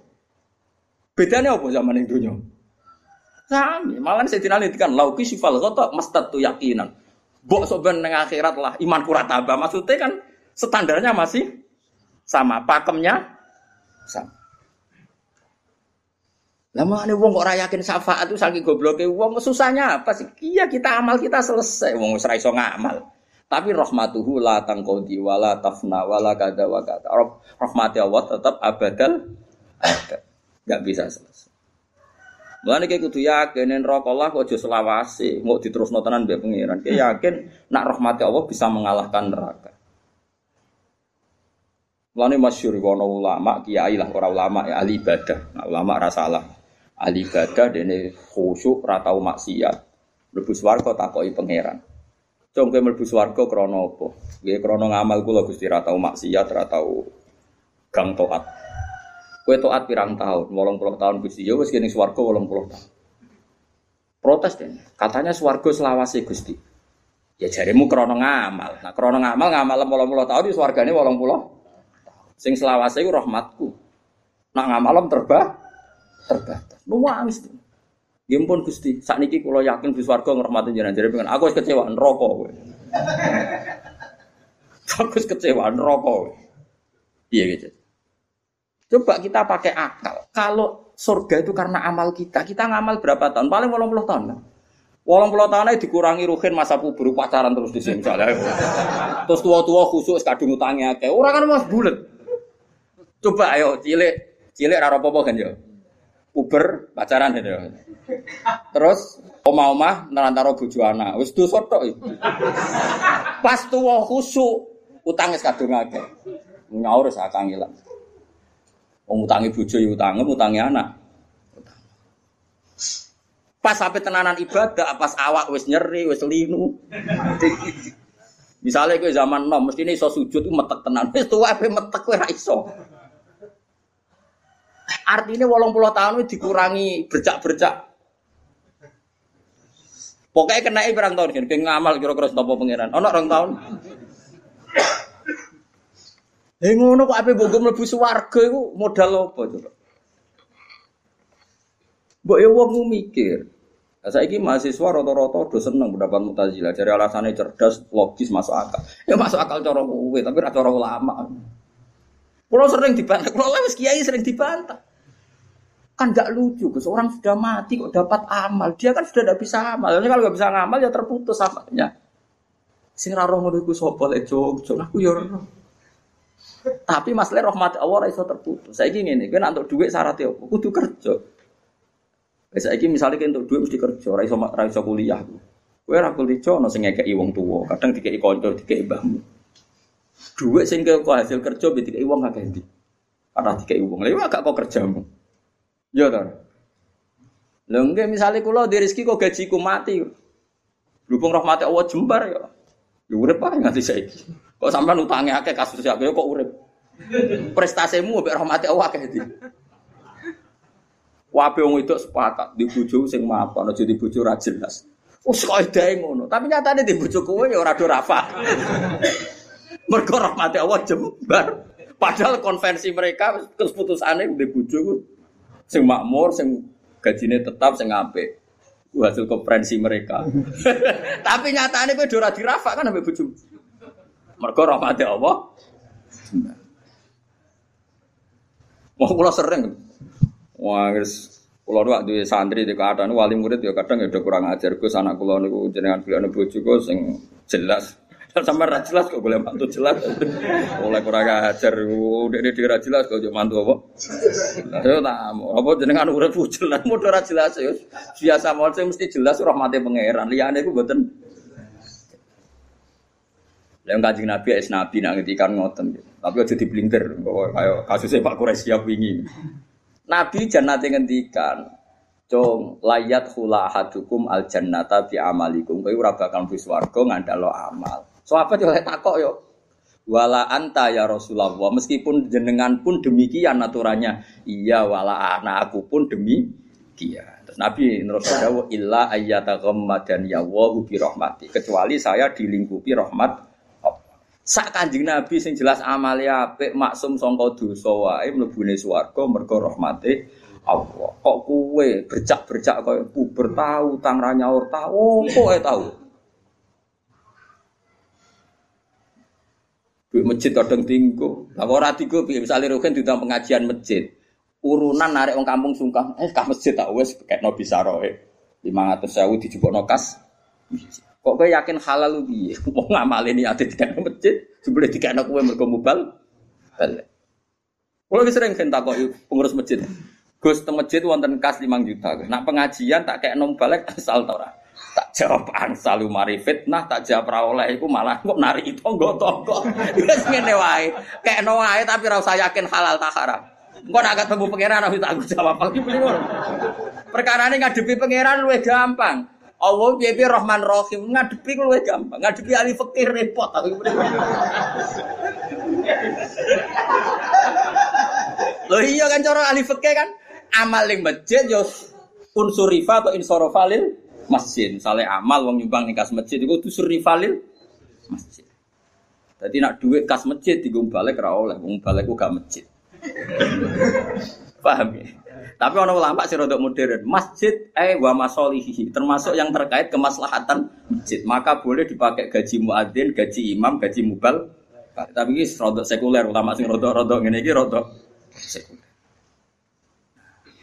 S1: Bedanya apa zaman ning dunya? Sami, malah Sayyidina Ali kan lauki sifal ghata mastatu yakinan. Mbok sok ben ning akhirat lah iman kurat tambah. Maksudnya kan standarnya masih sama, pakemnya sama. Lah mana wong kok ora yakin syafaat itu saking gobloke wong susahnya apa sih? Iya kita amal kita selesai wong wis iso ngamal. Tapi rahmatuhu la tangkodi wala tafna wala kada wa kada. Rahmati Allah tetap abadal ada. Enggak bisa selesai. Mulane kayak kudu yakin yen neraka Allah kok aja selawase, mau diterusno tenan mbek pangeran. Kayak yakin nak rahmati Allah bisa mengalahkan neraka. Mulane masyhur kono ulama kiai lah ora ulama ya ahli ibadah. Nah, ulama ra salah. Ahli ibadah dene khusyuk ra tau maksiat. Mlebu swarga takoki pangeran. Cung kowe mlebu swarga krana apa? Nggih krana ngamal kula Gusti ra tau maksiat, ra tau gang taat. Kowe taat pirang tahun? 80 tahun Gusti. Ya wis kene swarga 80 tahun. Protes deh. Katanya swarga selawase Gusti. Ya jarimu krana ngamal. Nah krana ngamal ngamal 80 tahun di swargane 80 Sing selawase iku rahmatku. Nak ngamalem terbah terbatas. Nuwangis. Nggih pun Gusti, sakniki kula yakin di swarga ngrahmati jenengan jare pengen aku wis kecewa neraka kowe. aku wis kecewa neraka kowe. Iya gitu. Coba kita pakai akal. Kalau surga itu karena amal kita, kita ngamal berapa tahun? Paling 80 tahun kan? Walang pulau tanah dikurangi ruhin masa puber pacaran terus di sini Terus tua-tua khusus kadung utangnya kayak orang kan mas bulat. Coba ayo cilik, cilik raro popo kan yo. Uber pacaran gitu. Terus oma-oma nerantaro bojo anak. Wis dosa tok Pas tuwa khusuk utang wis kadung akeh. Nyaur sak kangilan. Wong utangi bojo ya utang, utangi anak. Pas sampai tenanan ibadah, pas awak wis nyeri, wis linu. Misalnya gue zaman nom, mesti ini iso sujud metek tenan. Wis tuwa metek kowe ra iso. Artinya walang puluh tahun dikurangi bercak-bercak. Pokoknya kena berang tahun kan, ngamal kira-kira stop pangeran. Ono orang tahun. Eh ngono kok ape mbok mlebu swarga iku modal apa coba? Mbok ya wong mikir. Nah, saiki mahasiswa rata-rata do seneng pendapat Mu'tazilah. Jadi alasannya cerdas, logis, masuk akal. Ya masuk akal cara kowe, tapi ra cara ulama. Pulau sering dibantah, pulau lewis kiai sering dibantah. Kan gak lucu, seorang sudah mati kok dapat amal. Dia kan sudah tidak bisa amal. Jadi kalau gak bisa ngamal ya terputus amalnya. Sing ra roh ngono iku sapa lek aku ya Tapi masalah rahmat Allah iso terputus. Saiki ngene, kowe nek untuk dhuwit syaratnya apa? Kudu kerja. Wis saiki misale kowe untuk dhuwit mesti kerja, ora iso ora iso kuliah. Kowe ora kuliah ono sing ngekeki wong tuwa, kadang dikeki kanca, dikeki mbahmu. Duit sing ke hasil kerja dikai wong akeh ndi. Karena dikai wong. Lha agak kok kerjamu. Ya ta. Lha nggih misale kula di rezeki kok gajiku mati. Berhubung rahmati Allah jembar ya. Ya urip ae nganti saiki. Kok sampean utange akeh kasus akeh kok urip. Prestasimu mbek rahmati Allah akeh ndi. Wabe wong itu sepakat di bojo sing mapan aja di bojo ra jelas. Wes kok ngono, tapi nyatane di bojo kowe ya ora do rafa. Mergo rahmati Allah jembar. Padahal konvensi mereka keputusannya udah bojo Sing makmur, sing gajine tetap, sing apik. Hasil konferensi mereka. Tapi nyatane kowe ora dirafak kan ambek bojomu. Mergo rahmate Allah. Wah, kula sering. Wah, guys, kula nu duwe santri di keadaan wali murid ya kadang ya udah kurang ajar Gus anak kula niku jenengan bilane bojoku sing jelas. Sama ra jelas kok boleh mantu jelas. Oleh kurang ajar, udah dia dira jelas kok mantu apa? Saya tak apa jenengan urip jelas, mau ora jelas ya. Biasa mau mesti jelas rahmate pangeran. Liyane iku mboten yang kajian Nabi es Nabi nak ngetikan ngoten. Tapi aja bahwa kayak kasusnya Pak Quraisy siap wingi. Nabi jannate ngendikan, "Cung layat hula hadukum al jannata bi amalikum." Kowe ora bakal mlebu swarga ngandalo amal. Sahabat yo lek takok yo. Wala anta ya Rasulullah, meskipun jenengan pun demikian aturannya. Iya wala anak aku pun demikian. Terus Nabi terus dawuh illa ayyata ghammadan ya wa bi rahmati. Kecuali saya dilingkupi rahmat Sak Kanjeng Nabi sing jelas amale apik maksum sangka dosa wae mlebune swarga mergo rahmate Allah. Kok kuwe bercak-bercak kaya puber tahu tang ra nyaur tahu kok e tahu. Duit masjid kadang tinggo. Lah ora tinggo piye misale diundang pengajian masjid. Urunan narik wong kampung sungkah, eh kah masjid tak wis kekno bisa roe. 500.000 dijupukno kas. Kok kowe yakin halal lu piye? Wong ngamale niate dikene masjid, jebule dikene kowe mergo mubal. Kulo sering kan takoki pengurus masjid. Gus teng masjid wonten kas 5 juta. Nak pengajian tak kayak nom balik asal ta. Tak jawab ansal mari fitnah, tak jawab ra oleh iku malah kok nari tonggo-tonggo. Wis ngene wae. Kekno wae tapi ora usah yakin halal tak haram. Engko nak ketemu pangeran harus tak jawab apa Perkara ini ngadepi pangeran luwih gampang. Allah piye-piye Rahman Rahim ngadepi luwih gampang. Ngadepi ahli fikih repot aku. Loh iya kan cara ahli fikih kan amal ning masjid yo unsur rifa atau insorofalil masjid. Misalnya amal wong nyumbang ning kas masjid iku unsur rifalil masjid. Jadi nak duit kas masjid digung balik ra oleh, wong balik ku gak masjid. Paham ya? Tapi orang ulama sih rodok modern. Masjid eh wa masolihi termasuk yang terkait kemaslahatan masjid. Maka boleh dipakai gaji muadzin, gaji imam, gaji mubal. Tapi ini rodok sekuler. Ulama sih rodok rodok ini rodok sekuler.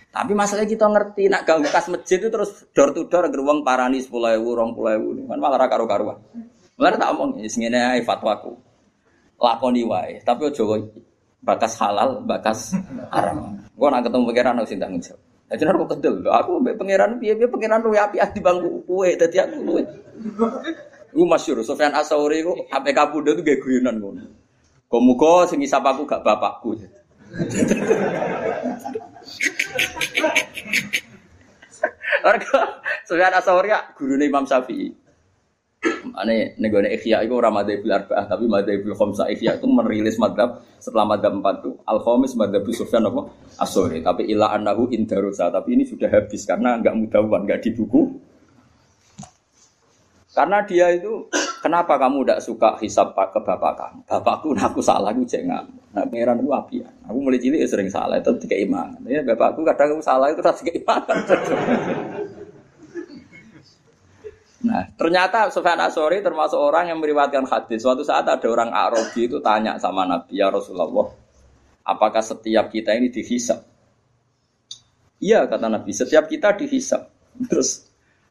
S1: Tapi masalah kita ngerti nak ganggu kas masjid itu terus door to door geruang parani sepuluh ewu, rong puluh ewu, kan malah karu karuan. Mulai tak omong, ini fatwaku, lakoni wae. Tapi ojo bakas halal, bakas haram. Gue nak ketemu pangeran harus tanggung jawab. Ya jenenge kok kedel. Aku mbek pangeran piye-piye pangeran luwe api di bangku kue dadi aku luwe. Iku masyhur Sofyan Asauri ku HP kabudo tuh gak guyonan ngono. Kok muga sing aku gak bapakku. Warga Sofyan Asauri gurune Imam Syafi'i. Ane negara ikhya itu orang madhab arba'ah tapi madhab khomsa ikhya itu merilis madhab setelah madhab empat itu al khomis madhab sufyan apa? Asori tapi ila anahu indarosa tapi ini sudah habis karena nggak mudawan nggak di buku. Karena dia itu kenapa kamu tidak suka hisap ke bapak kamu bapakku nah aku salah aku jangan nah pangeran aku api aku mulai cilik sering salah itu tiga iman ya bapakku kadang aku salah itu tiga iman Nah, ternyata Sufyan Asori termasuk orang yang meriwayatkan hadis. Suatu saat ada orang Arabi itu tanya sama Nabi ya Rasulullah, apakah setiap kita ini dihisap? Iya kata Nabi, setiap kita dihisap. Terus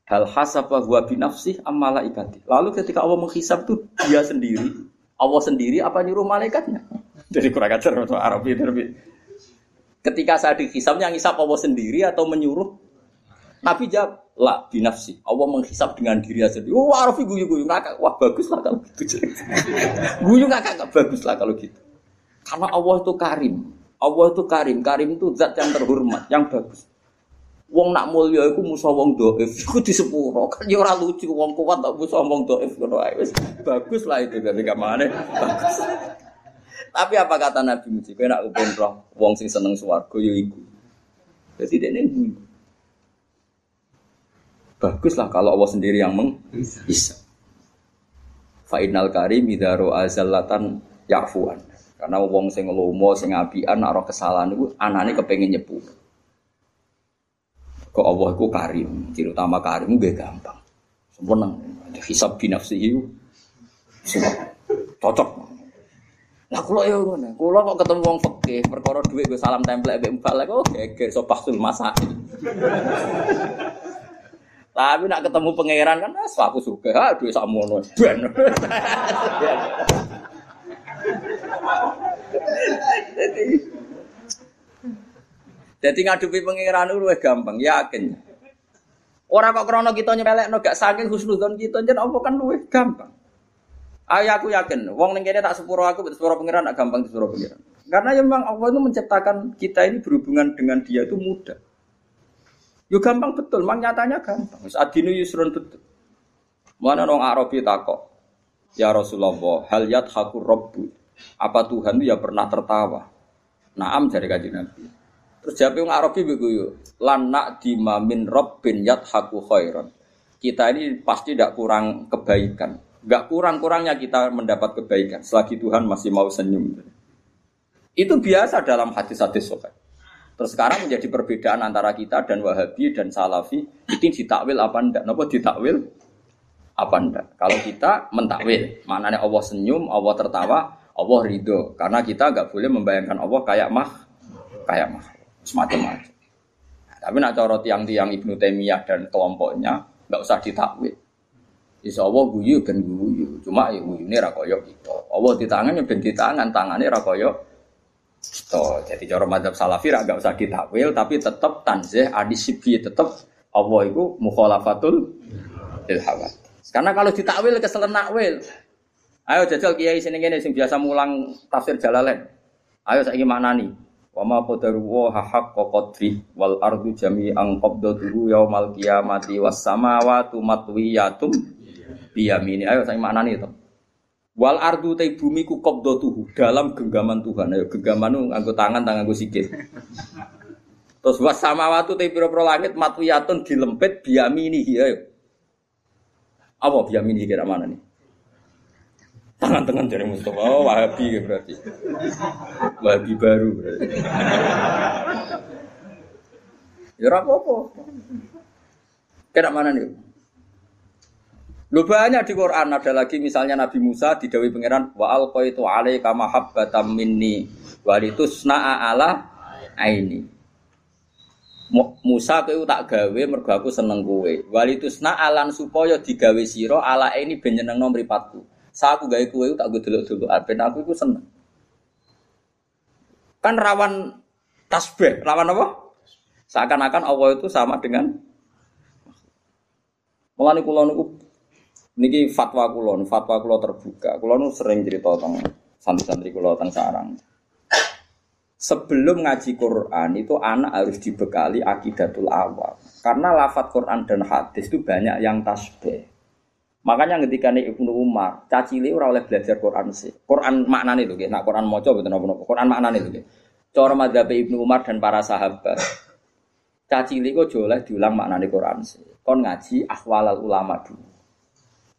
S1: hal hasabah huwa binafsih amala ikati. Lalu ketika Allah menghisap itu dia sendiri, Allah sendiri apa nyuruh malaikatnya? Jadi kurang ajar orang Arabi tapi ketika saya dihisap yang hisap Allah sendiri atau menyuruh Nabi jawab, lah binafsi. Allah menghisap dengan diri sendiri. Oh, Arafi guyu-guyu ngakak. Wah, bagus lah kalau gitu. guyu ngakak nggak bagus lah kalau gitu. Karena Allah itu karim. Allah itu karim. Karim itu zat yang terhormat, yang bagus. Wong nak mulia iku musuh wong doif, iku disepuro. Kan ya ora lucu wong kuat tak musuh wong doif ngono ae wis. Bagus lah itu ketika mana bagus. Tapi apa kata Nabi Muji? Kowe nak kepen roh wong sing seneng swarga ya iku. Jadi dene guyu. Baguslah kalau Allah sendiri yang menghisap. Fa'inal karim idaro azallatan yafuan. Karena wong sing lomo sing apian ora kesalahan itu anane kepengin nyepur. Kok Allah itu karim, ciri utama karim gue gampang. Sempurna. Hisab binafsihi. Cocok. Lah kula yo ngono. Kula kok ketemu wong fikih, perkara dhuwit gue salam template mbek mbak oh geger so pasul masak. Tapi nak ketemu pangeran kan wis aku suka, ha duwe sakmono. Ben. Jadi ngadepi pangeran itu gampang, yakin. Orang kok krono kita nyepelekno gak saking husnudzon kita jen apa kan luwih gampang. Ayo aku yakin, wong ning kene tak sepuro aku, sepuro pangeran tak gampang sepuro pangeran. Karena ya memang Allah itu menciptakan kita ini berhubungan dengan dia itu mudah. Yo gampang betul, memang nyatanya gampang. Adinu yusrun betul. Mana nong Arabi takok, ya Rasulullah, hal hakur robbu. Apa Tuhan itu ya pernah tertawa? Naam dari kajian Nabi. Terus yang Arabi begitu, lanak dimamin robbin haku khairan. Kita ini pasti tidak kurang kebaikan. Gak kurang-kurangnya kita mendapat kebaikan selagi Tuhan masih mau senyum. Itu biasa dalam hadis-hadis sokat. Terus sekarang menjadi perbedaan antara kita dan Wahabi dan Salafi itu ditakwil apa ndak? Nopo ditakwil apa ndak? Kalau kita mentakwil, maknanya Allah senyum, Allah tertawa, Allah ridho. Karena kita nggak boleh membayangkan Allah kayak mah, kayak mah semacam-macam. Tapi nak corot tiang-tiang Ibnu Taimiyah dan kelompoknya nggak usah ditakwil. Insya Allah guyu ben guyu, cuma ya guyu ini rakoyok itu. Allah di tangannya ben di tangan, tangannya itu. Jadi cara madhab salafi nggak usah ditakwil, tapi tetap tanzih adisibi tetap Allah itu mukhalafatul ilhawat. Karena kalau ditakwil keselen nakwil. Ayo jajal kiai sini gini sing biasa mulang tafsir Jalalain. Ayo saya gimana nih? Wa ma qadaru wa haqqa qadri wal ardu jami'an qabdatuhu yaumal qiyamati was samawati matwiyatum biyamini. Ayo saya maknani itu. Wal ardu te bumi ku qabdatuhu dalam genggaman Tuhan. Ayo genggaman nu tangan tangan nganggo sikil. Terus was samawati te pira-pira langit matwiyatun dilempit biyamini ayo. Apa biyamini kira mana nih? Tangan-tangan dari Mustafa, oh, Wahabi ya berarti. Wahabi baru berarti. ya apa-apa. Kira mana nih? Lu banyak di Quran ada lagi misalnya Nabi Musa didawi pangeran wa alqaitu alaika mahabbatan minni wa litusna'a ala aini. Musa kowe tak gawe mergo aku seneng kowe. Wa litusna'a lan supaya digawe sira ala ini ben nyenengno mripatku. Saya aku gawe kue tak gue dulu dulu. Ben aku itu seneng. Kan rawan tasbih, rawan apa? Seakan-akan Allah itu sama dengan Mulane kula niku niki fatwa kula, fatwa kula terbuka. Kula nu sering cerita tentang santri-santri kula tentang sarang. Sebelum ngaji Quran itu anak harus dibekali akidatul awal. Karena lafat Quran dan hadis itu banyak yang tasbih. Makanya ketika nih Ibnu Umar, caci ora oleh belajar Quran sih. Quran maknane lho nggih. Nah Quran maca betul napa Quran maknane lho nggih. Cara madzhab Ibnu Umar dan para sahabat. Caci kok oleh diulang maknane Quran sih. Kon ngaji ahwalal ulama dulu.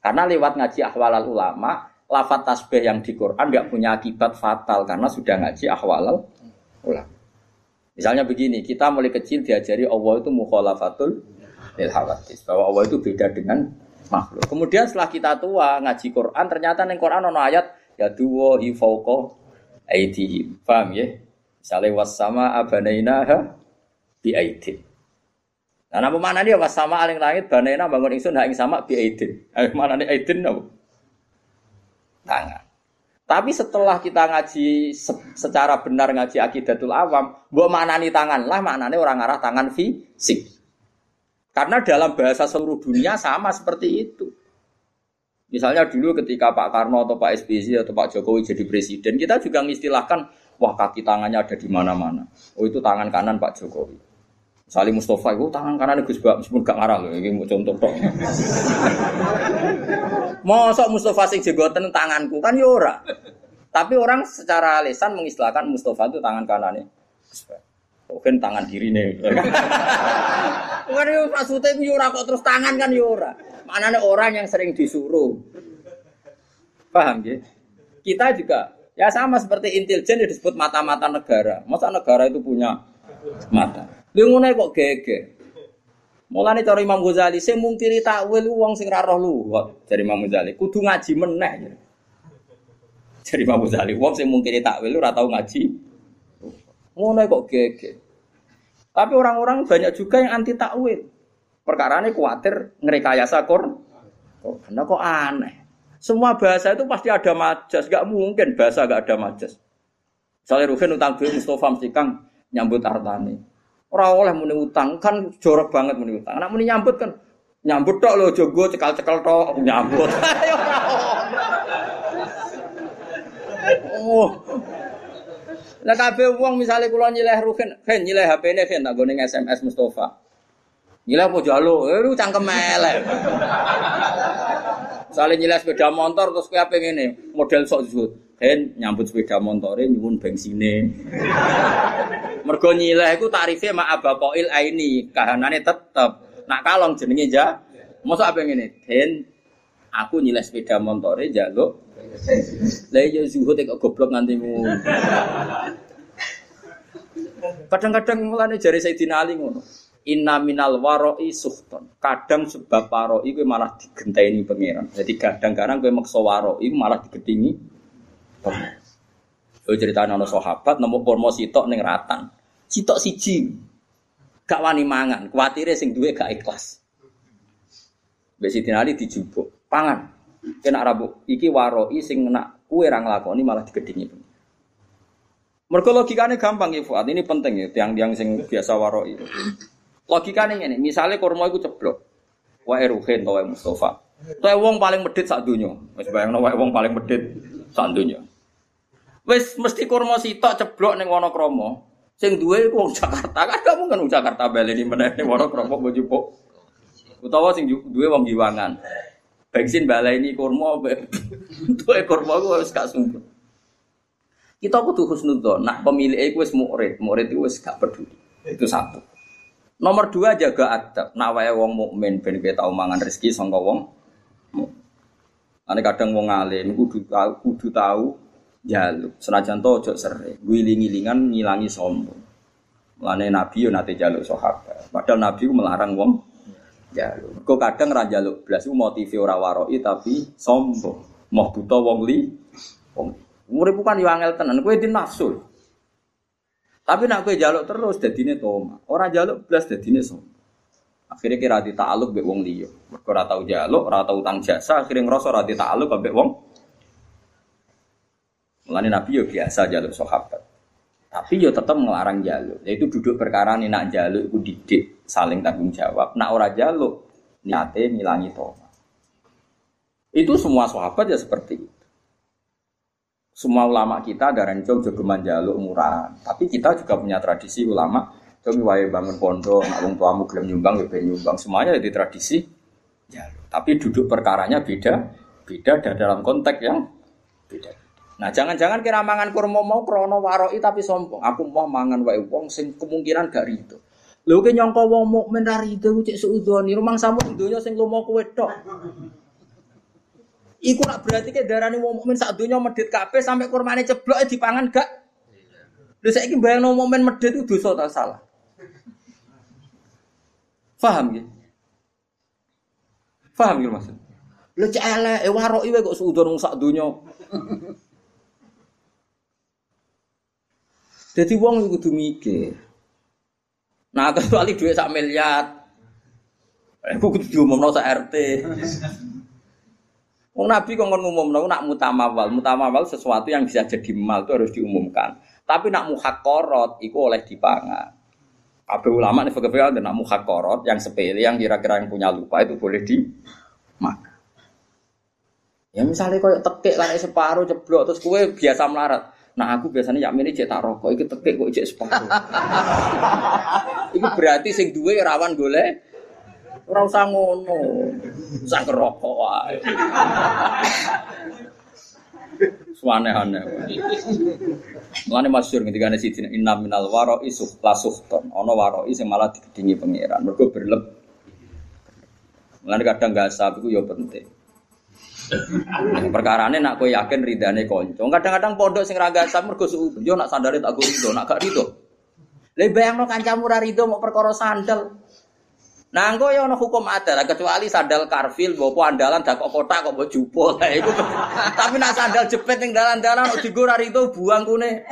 S1: Karena lewat ngaji ahwalal ulama, lafat tasbih yang di Quran nggak punya akibat fatal karena sudah ngaji ahwalal ulama. Misalnya begini, kita mulai kecil diajari Allah itu mukhalafatul lil bahwa Allah itu beda dengan makhluk. Kemudian setelah kita tua ngaji Quran, ternyata neng Quran ono ayat ya duwo ifauko aidihim. Paham ya? Misalnya wasama ha bi aidin. Nah, nama mana dia wasama aling langit banaina bangun ingsun ha ing sama bi aidin. Mana nih aidin napa? Tangan. Tapi setelah kita ngaji secara benar ngaji akidatul awam, mbok maknani tangan lah maknane orang arah tangan fisik. Karena dalam bahasa seluruh dunia sama seperti itu. Misalnya dulu ketika Pak Karno atau Pak SBY atau Pak Jokowi jadi presiden, kita juga mengistilahkan, wah kaki tangannya ada di mana-mana. Oh itu tangan kanan Pak Jokowi. Salim Mustafa itu tangan kanan Gus Bak, meskipun gak ngarah loh, ini mau contoh dong. Mosok Mustafa sing jegoten tanganku kan yora. Ya Tapi orang secara lesan mengistilahkan Mustafa itu tangan kanannya Gus. Mungkin tangan kiri nih. Bukan itu maksudnya yura kok terus tangan kan yura. Mana ada orang yang sering disuruh. Paham ya? Kita juga ya sama seperti intelijen yang disebut mata-mata negara. Masa negara itu punya mata? Dia kok gege. Mulane cara Imam Ghazali sing mungkiri takwil wong sing ra roh luwat dari Imam Ghazali kudu ngaji meneh. Dari Imam Ghazali wong sing mungkiri takwil ora tau ngaji. Ngono kok geger. Tapi orang-orang banyak juga yang anti takwil. Perkara ini khawatir ngerekayasa Qur. Kok karena kok aneh. Semua bahasa itu pasti ada majas, gak mungkin bahasa gak ada majas. Misalnya Ruhin utang duit Mustafa mesti Kang nyambut artane. Ora oleh muni utang kan jorok banget muni utang. Anak muni nyambut kan nyambut tok lo jogo cekal-cekal tok nyambut. oh. Lah kabeh wong misale kula nyileh Ruhin, ben nyileh HP-ne ben tak gone SMS Mustafa. Nyileh apa jalo? Eh lu cangkem elek. Misalnya nyileh sepeda motor terus kowe apa ngene, model sok disebut. Ben nyambut sepeda motore nyuwun bensine. Mergo nyileh iku tarife mak abakoil aini, kahanane tetep. Nak kalong jenenge ja. Mosok apa ngene? Ben aku nyileh sepeda motore njaluk lah iya zuhud kok goblok nganti Kadang-kadang mulane jari Sayyidina Ali ngono. Inna minal waroi suhton. Kadang sebab waroi gue malah digenteni pangeran. Jadi kadang-kadang gue maksa waroi malah digedingi Yo cerita nono sahabat nemu kurma sitok ning ratan. Sitok siji. Gak wani mangan, kuatire sing duwe gak ikhlas. Mbek Siti Ali dijupuk, pangan. Kena rabu iki waroi sing nak kue ra nglakoni malah digedingi. Mergo logikane gampang ya Fuad, ini penting ya tiang-tiang sing biasa waroi. Logikane ngene, misalnya kurma iku ceblok. Wae Ruhin wae Mustafa. Tuh wong paling medit sak donya. Wis bayangno wae wong paling medit sak donya. Wes mesti kurma sitok ceblok ning Wonokromo. Sing duwe iku wong Jakarta. Kan gak mungkin wong Jakarta baleni meneh ning Wonokromo mbok jupuk. Utawa sing duwe wong Giwangan. Bensin baleni kurma tuwe kurma ku wis gak sumpah. Kita kudu husnudzon. Nak pemilik iku wis murid, murid iku wis gak peduli. Itu satu. Nomor dua jaga adab. Nak wae wong mukmin ben tau mangan rezeki sangka wong. Ane kadang wong alim kudu tahu kudu tahu jaluk. Senajan to ojo sering. Guling-gilingan ngilangi sombong. Mulane Nabi yo nate jaluk sahabat. Padahal Nabi melarang wong jaluk. Kok kadang ra jaluk blas ku motive ora waroi tapi sombong. Mau buta wong li. Wong. Urip bukan yo angel tenan, kowe di nafsu. Tapi nak kowe jaluk terus dadine toma. Ora jaluk blas dadine sombong. Akhirnya kira di ta'aluk be wong liya. Mergo tau jaluk, ora tau utang jasa, akhirnya ngerasa ora di ta'aluk mbek wong Mulane Nabi yo biasa jaluk sahabat. Tapi yo tetap melarang jaluk. Yaitu duduk perkara nih nak jaluk itu didik saling tanggung jawab. Nak ora jaluk niate ngilangi tomat. Itu semua sahabat ya seperti itu. Semua ulama kita ada rencong jogeman jaluk murah. Tapi kita juga punya tradisi ulama. Kami wae bangun pondok, nak wong tuamu gelem nyumbang ya nyumbang. Semuanya jadi tradisi jaluk. Tapi duduk perkaranya beda, beda dan dalam konteks yang beda. Nah, jangan-jangan kira mangan kurma mau krono waroi tapi sombong. Aku mau mangan wae wong sing kemungkinan gak rido. Lho ke nyangka wong mukmin ra rido cek suudoni, rumang samu donya sing lomo kowe tok. Iku nak berarti ke darani wong mukmin sak donya medhit kabeh sampai kurmane ceblok dipangan gak? Lho saiki bayangno mukmin medhit itu dosa ta salah? Paham ya? Paham ya maksud? Lho cek elek, waroi wae kok suudon sak donya. Jadi wong kudu mikir. Nah, kecuali duit sak miliar. Aku kudu diumumno sak RT. Wong Nabi kok ngomong nak mutamawal, mutamawal sesuatu yang bisa jadi mal itu harus diumumkan. Tapi nak muhakorot itu oleh dipangan. Kabeh ulama nih fakir ada nak muhakorot yang sepele yang kira-kira yang punya lupa itu boleh dimakan. Ya misalnya kau tekek lah separuh jeblok terus kue biasa melarat. Nah aku biasanya yamin ini cetak rokok, itu tekek kok cek separuh. itu berarti sing duwe rawan golek ora usah ngono. Usah kerokok wae. Suane-ane. Mulane masyhur ketika ana siji inna minal waro isuh lasuhton. Ana waro sing malah digedingi pangeran. Mergo berleb. Mulane kadang gak sab iku ya penting. Perkara ini nak kue yakin ridane konco. Kadang-kadang pondok sing raga sam mergo suudon. Yo nak sandale tak rido, nak gak rido. Lebih bayang no kancamu ra rido mau perkara sandal. Nah, engko ya ana hukum adat kecuali sandal karfil bopo andalan dak kok kotak kok mbok jupo. Lah iku. Tapi nak sandal jepit ning dalan-dalan kok digo itu buang kune.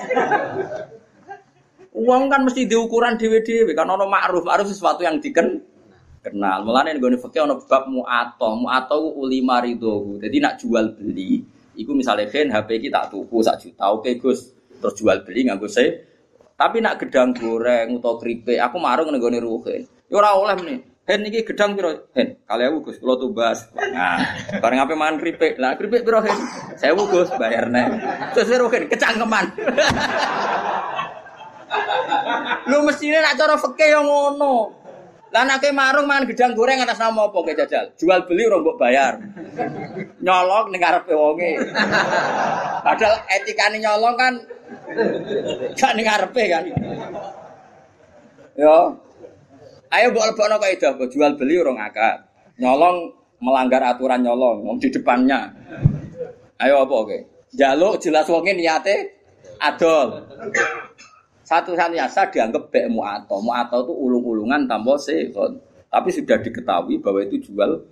S1: Uang kan mesti diukuran dhewe-dhewe kan ana ma'ruf, ma'ruf sesuatu yang diken kenal. Mulane nggone fikih ana bab mu'ato, mu'ato uli marido. Jadi nak jual beli, iku misalnya kan HP kita tak tuku sak juta, oke Gus, terus jual beli nganggo saya. Tapi nak gedang goreng atau keripik, aku marung nggone ruhen. Ya ora oleh nih. Hen iki gedang piro? Hen, kali aku Gus, kula tumbas. Nah, bareng ape mangan keripik. Lah keripik piro hen? Saya Gus, bayar nek. Terus piro hen? Kecangkeman. Lu mestinya nak cara fikih yang ngono. Lah nek marung mangan gedang goreng atas nama apa ke jajal? Jual beli mbok bayar. Nyolong ning ngarepe wonge. Padahal etikane nyolong kan gak ning ngarepe kan. Yo, Ayo mbok lebokno kaidah jual beli orang akad. Nyolong melanggar aturan nyolong wong di depannya. Ayo apa oke? Jaluk jelas wonge niate adol. Satu-satunya sah dianggap bek mu'ato. Mu'ato itu ulung-ulungan tanpa sekon. Tapi sudah diketahui bahwa itu jual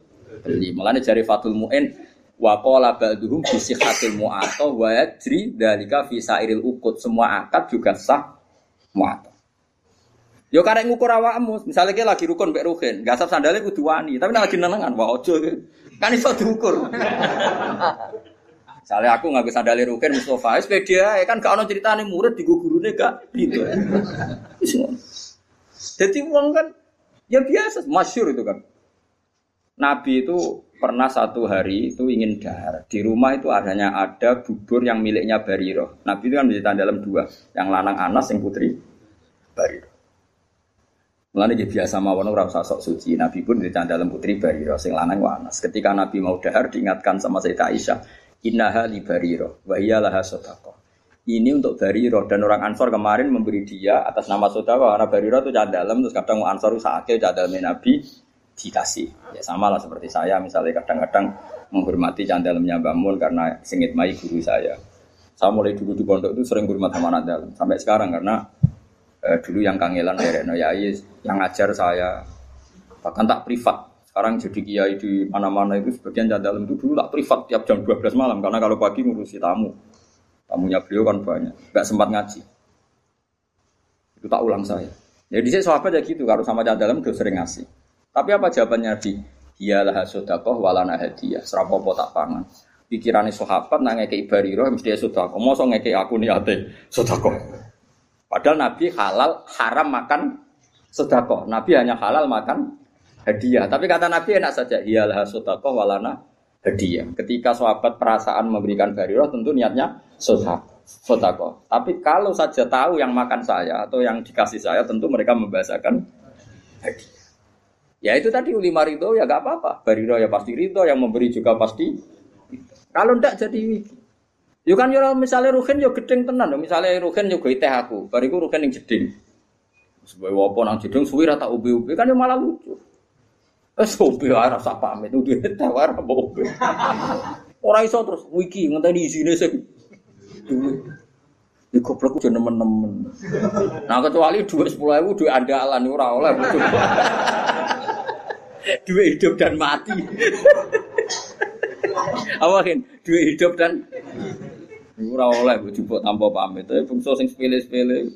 S1: beli. Makanya jari Fatul Mu'in wa qala ba'duhum bi sihhatil mu'ato wa yajri dalika fi sairil ukut. Semua akad juga sah mu'ato. Yo karek ngukur awakmu, misalnya kita lagi rukun mbek rukin, gak sab sandalnya kudu wani, tapi nek lagi nenengan, wah ojo kan iso diukur. Misalnya aku nggak bisa sandali rukin Mustafa, ya kan gak ono ceritane murid di gurune gak gitu. Jadi uang kan ya biasa, masyur itu kan. Nabi itu pernah satu hari itu ingin dahar. Di rumah itu adanya ada bubur yang miliknya Bariro. Nabi itu kan menceritakan dalam dua, yang lanang Anas, yang putri Bariro. Mulane dia biasa mawon ora usah sok suci. Nabi pun di dalam putri Bariro sing lanang wanas. Ketika Nabi mau dahar diingatkan sama Sayyidah Aisyah, "Innaha li Bariro wa Ini untuk Bariro dan orang Ansor kemarin memberi dia atas nama saudara. Karena Bariro itu dalam terus kadang Ansor sakit dalam Nabi dikasih. Ya sama lah seperti saya misalnya kadang-kadang menghormati dalamnya bangun karena sengit mai guru saya. Saya mulai dulu di pondok itu sering hormat sama dalam sampai sekarang karena eh, dulu yang kangelan dari Yai yang ngajar saya. Bahkan tak privat. Sekarang jadi kiai di mana-mana itu sebagian dalam itu dulu tak privat tiap jam 12 malam. Karena kalau pagi ngurusi tamu tamunya beliau kan banyak. Nggak sempat ngaji. Itu tak ulang saya. Jadi ya, saya sahabat ya gitu. Kalau sama dalam udah sering ngasih. Tapi apa jawabannya di Iyalah sodakoh walana hadiah serapopo tak pangan? Pikirannya sahabat nanya ke roh mesti ya sodakoh mau ngeke aku niate sodakoh Padahal Nabi halal haram makan sedekah. Nabi hanya halal makan hadiah. Tapi kata Nabi enak saja. Iyalah sedekah walana hadiah. Ketika sahabat perasaan memberikan bariroh tentu niatnya sedekah. Tapi kalau saja tahu yang makan saya atau yang dikasih saya tentu mereka membahasakan. Ya itu tadi ulima ridho ya gak apa-apa. Bariroh ya pasti ridho, yang memberi juga pasti. Kalau ndak jadi Yo kan yo misalnya rugen yo gedeng tenan, misalnya rugen yo teh aku, bariku rugen yang jeding. Sebagai wopo nang jeding suwi rata ubi-ubi kan yo malah lucu. Eh sopi ora rasa pamit udah teh ora ubi. Ora iso terus wiki ngenteni isine sing duwe. Di goblok udah nemen-nemen. Nah kecuali dua sepuluh ribu dua andalan ora oleh. Dua hidup dan mati. Apa kan? Dua hidup dan Ora oleh jupuk tanpa pamit. Tapi bungsu sing sepele-sepele.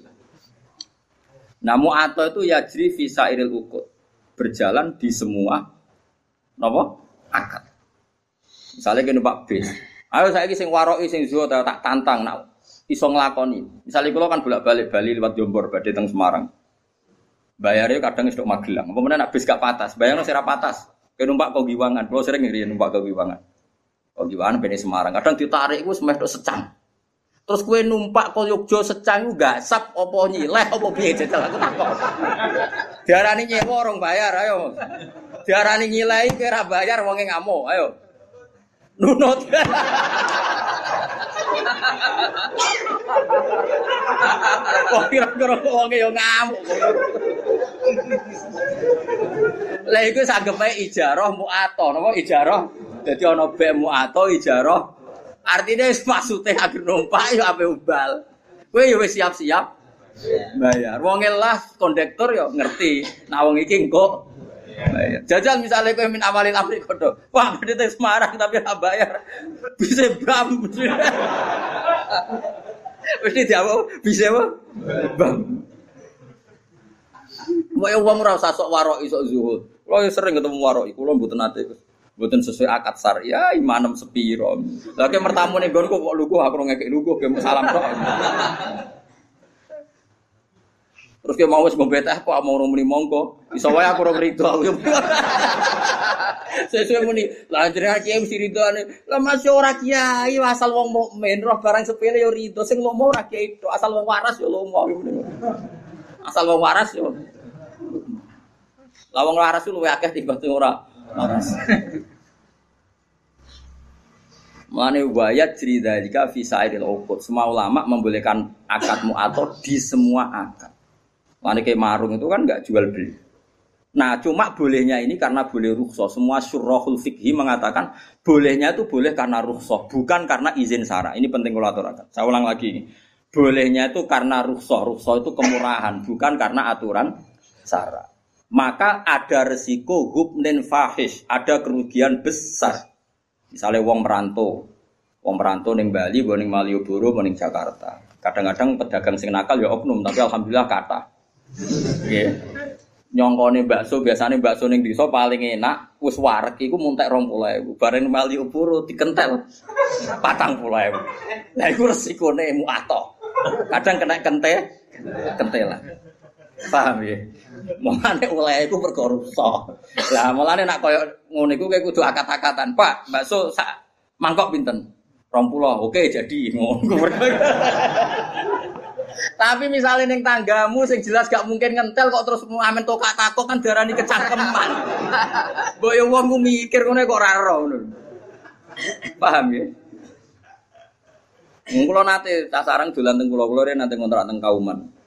S1: Namu atau itu yajri visa iril ukut. Berjalan di semua napa? Akad. Misalnya kene Pak bis. Ayo saya sing waroki sing zuwa tak tantang nak iso nglakoni. Misalnya kula kan bolak-balik Bali lewat Jombor badhe teng Semarang. Bayarnya kadang istok Magelang. Apa nak bis gak patas, bayarnya sira patas. Kayak numpak kau giwangan, kalau sering ngiri numpak kau giwangan. Oh gimana bene Semarang. Kadang ditarik gue semeh secang. Terus kue numpak ke Yogyo secang gak sap opo nyileh opo piye jajal aku takut. Diarani nyewa orang bayar ayo. Diarani nyileh kira bayar wonge ngamuk ayo. Nunut. Kok kira-kira wonge yo ngamuk. Lah iku sanggepe ijarah muato napa ijarah jadi ono bemu atau ijaroh. Artinya maksudnya agar numpak ya apa ubal. Kue ya siap-siap bayar. Wong lah kondektor ya ngerti. Nah wong iki engko. Jajal misalnya kowe min awalin amri kodo. Wah, berarti Semarang tapi ora bayar. Bisa bam. Mesti diapo? Bisa apa? Bam. Mau yang uang rasa sok warok isok zuhud. Kalau sering ketemu warok, kulo mboten nate. Mboten sesuai akad sar. Ya imanem sepiro. Lagi mertamu nih gonku kok lugu aku ngekek lugu ke salam tok. Terus dia mau ngombe teh kok mau rumuni mongko. Iso wae aku ora rido. Sesuai muni, lah jenengan kiai mesti ridone. Lah masih ora kiai asal wong mukmin roh barang sepele yo rido. Sing lomo ora kiai to, asal wong waras yo lomo. Asal wong waras yo. Lah wong waras lu luwih akeh timbang sing ora waras. Mulane wayat cerita jika visa idil ukut. Semua ulama membolehkan akad atau di semua akad. Mulane kayak marung itu kan nggak jual beli. Nah, cuma bolehnya ini karena boleh rukhsah. Semua syurahul fikhi mengatakan bolehnya itu boleh karena rukhsah, bukan karena izin sara. Ini penting kalau aturakan. Saya ulang lagi ini. Bolehnya itu karena rukhsah. Rukhsah itu kemurahan, bukan karena aturan sara. Maka ada resiko hubnin fahish, ada kerugian besar. Misalnya wong merantau, wong merantau neng Bali, neng Malioboro, neng Jakarta. Kadang-kadang pedagang sing nakal ya oknum, tapi alhamdulillah kata. Yeah. Nyongkone bakso biasanya bakso ning desa paling enak wis wareg iku muntek 20.000. Bareng Malioboro dikentel 40.000. Lah iku resikone muato. Kadang kena kente kentelan. Paham ya? Mulane oleh iku perkara Lah mulane nak koyo ngono iku kowe kudu akat-akatan. Pak, bakso sak mangkok pinten? 20. Oke, jadi ngono. Tapi misalnya neng tanggamu sing jelas gak mungkin ngentel kok terus amen tokak takok kan darani kecangkeman. Mbok yo wong mikir ngono kok ora Paham ya? Mung kula nate sarang dolan teng kula-kula nate ngontrak teng Kauman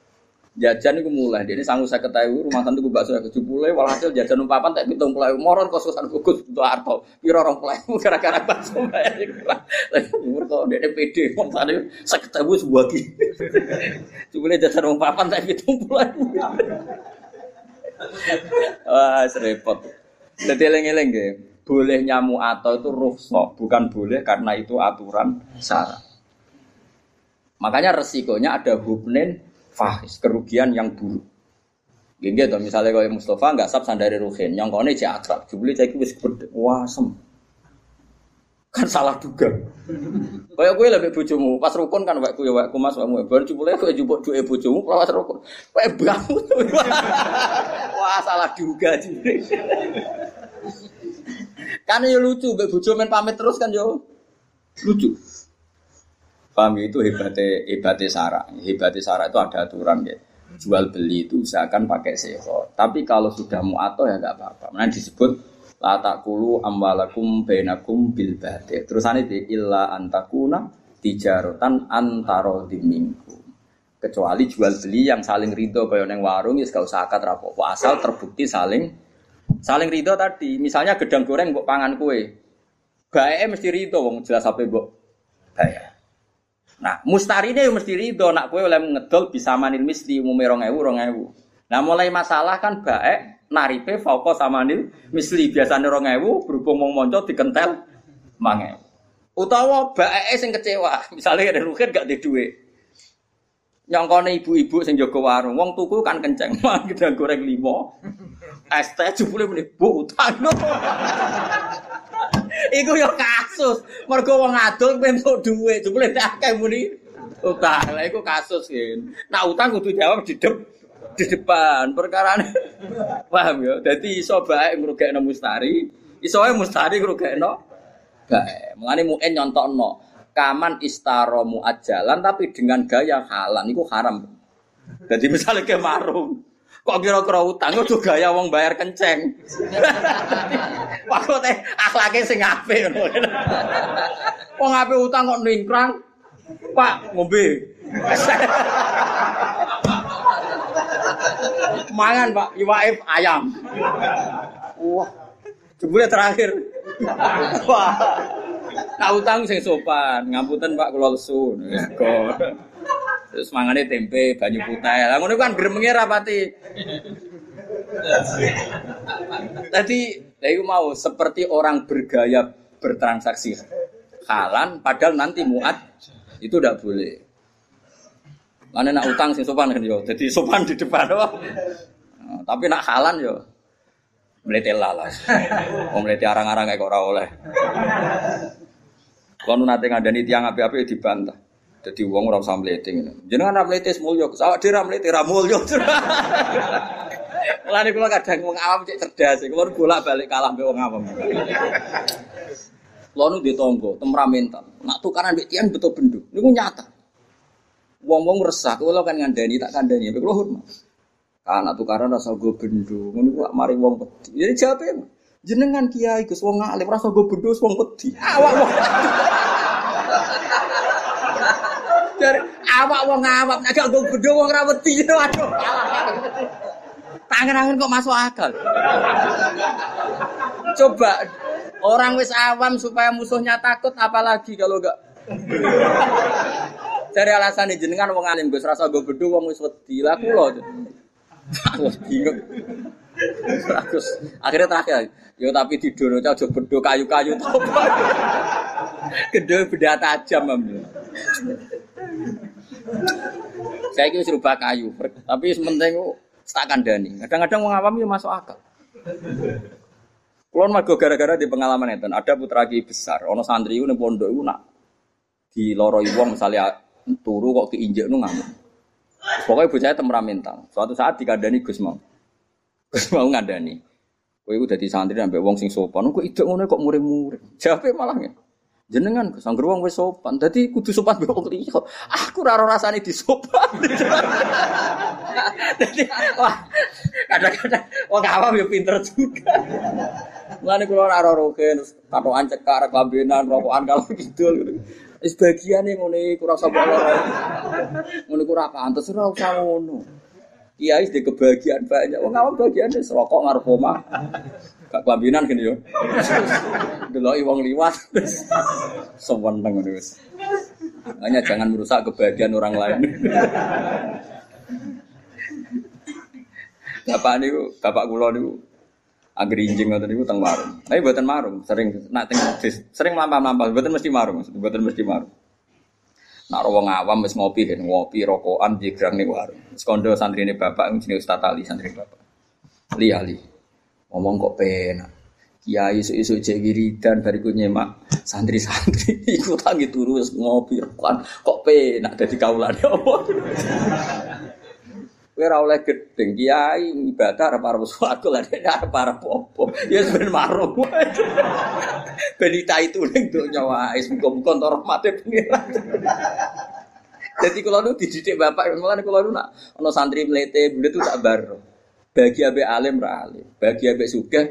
S1: jajan itu mulai. Ini sanggup saya ketahui rumah tante gue bakso tujuh puluh walhasil jajan numpapan tak hitung mulai moron kosan kukus untuk arto. Piro orang mulai gara-gara bakso bayar umur kok dia pede. Mau tadi saya ketahui sebuah ki cuma jajan numpapan tak hitung mulai wah serempet jadi eleng-eleng deh boleh nyamu atau itu rukhsah bukan boleh karena itu aturan syarat. Makanya resikonya ada hubnen fahis, kerugian yang buruk. Gini tuh misalnya kalau Mustafa nggak sab sandari Ruhin, yang kau ini akrab, jubli cek wis wah sem. Kan salah duga. Kayak gue lebih bujumu, pas rukun kan waktu ya waktu mas kamu, baru jubli gue jubuk dua bujumu, pas rukun, kayak bangun. wah salah duga jubli. kan ya lucu, bujuk main pamit terus kan yo lucu. Paham itu hebatnya hebatnya Sarah. Hebatnya Sarah itu ada aturan ya. Jual beli itu usahakan pakai seho. Tapi kalau sudah muato ya nggak apa-apa. Mana disebut la takulu amwalakum bainakum bil batil. Ini illa antakuna tijarotan antaro diminggu. Kecuali jual beli yang saling ridho kaya neng warung ya gak usah akad rapo. Asal terbukti saling saling ridho tadi. Misalnya gedang goreng mbok pangan kue. Bae mesti ridho wong jelas apa mbok bayar. Nah, mustari ini mesti ridho nak kue oleh ngedol bisa manil misli umumnya rong ewu rong ewu. Nah mulai masalah kan baik naripe fauko sama nil misli biasanya rong ewu berhubung mau monco dikentel mange. Utawa baik sing kecewa, misalnya ada rukin gak di duit. Nyongkone ibu-ibu sing jaga warung, wong tuku kan kenceng, mah kita goreng limo. Teh jebule muni bu utang. Iku yo kasus. Mergo wong adol entuk dhuwit, jebule tak akeh muni. Utang. Lah iku kasus. Nah utang kudu jawab di dep di depan. Perkara paham ya jadi iso baik ngrugekno mustari. Iso mustari ngrugekno baik mengani mungkin nyontokno kaman istaro muajalan tapi dengan gaya halal itu haram. Jadi misalnya ke marung Kok kira-kira utang itu gaya wong bayar kenceng. Waktu teh akhlake sing apik ngono. Wong apik utang kok ningkrang. Pak ngombe. Mangan Pak, iwaif ayam. Wah. Jebule terakhir. Wah. Nah utang sing sopan, ngapunten Pak kula lesu. Terus mangane tempe, banyu putih. Lah ngono kan gremenge rapati. Tadi saya mau seperti orang bergaya bertransaksi halan padahal nanti muat itu tidak boleh. Mana nak utang sing sopan kan yo. Jadi sopan di depan doang. Nah, tapi nak halan yo melete lalas. Mau melete arang-arang kayak ora oleh. Kalau nanti ngandani tiang api-api dibantah. Jadi uang orang mlete ngene. Jenengan ora mlete mulya, awak dhewe ora mlete ra mulya. Kula kadang wong awam cek cerdas, kula bolak-balik kalah mbek wong awam. Kula nu di tangga, temperamental. Nak tukaran mbek tiang betul bendo. Niku nyata. Wong-wong resah, kula kan ngandani tak kandani, kula hormat. Karena tukaran rasa gue bendo, ngono ku mari wong peti. Jadi jawabnya jenengan kiai Gus wong alim rasa gue bendo wong peti. Awak wong. Dari awak wong awak nek gak gue bendo wong ra wedi. Waduh. Tangan-tangan kok masuk akal. Coba orang wis awam supaya musuhnya takut apalagi kalau gak Dari alasan jenengan wong alim Gus rasa gue bendo wong wis wedi. Lah kula. Bingung. Terus akhirnya terakhir, yo tapi di dono aja bedo kayu-kayu to. Gede beda tajam ambil. Saya kira serba kayu, tapi sementing tak kandani. Kadang-kadang mau ngawam ya masuk akal. Kulon mergo gara-gara di pengalaman itu, ada putra ki besar, ono santri itu pondok itu nak di loroi wong misalnya turu kok keinjek nu ngamuk. Pokoknya bocahnya temperamental. Suatu saat dikandani Gus mau. Gus mau ngandani. Kowe iku dadi santri sampai wong sing sopan. Kok idek ngono kok murid-murid. Jawabe malah ya. Jenengan Gus angger wong wis sopan. Dadi kudu sopan mbek wong. Aku ora ora rasane disopan. Dadi wah kadang-kadang wong awam ya pinter juga. Mulane kula ora ora roke terus katokan cekak lambenan rokokan kalau gitu. Wis bagiane ngene iku ora usah lara. Ngono ora pantes ora usah ngono. Kiai di kebahagiaan banyak. Wong awam bagiane rokok ngarep. Gak kelambinan gini yo. Deloki wong liwat. Seweneng ngono wis. Hanya jangan merusak kebahagiaan orang lain. Bapak niku, bapak kula niku Angger injing ngoten niku teng warung. Tapi mboten marung, sering nak teng sering mlampah-mlampah, mboten mesti marung, mboten mesti marung. Nak wong awam wis ngopi kan, ngopi rokokan jegrang ning warung. Sekondo santrine bapak jenenge Ustaz Ali santri bapak. Li Ali. Ngomong kok penak. Kiai isu-isu cek wiridan bariku nyemak santri-santri iku tangi turu ngopi rokokan kok penak dadi kaulane apa. Kowe ora oleh gedeng kiai ibadah arep arep swarga lah nek arep arep apa. Ya ben marung. Ben itu ning donya wae muga-muga entuk rahmate. Jadi kalau nu dididik bapak, malah kalau nu nak ono santri melete, bule itu tak baru. Bagi abe alim ra alim, bagi abe suge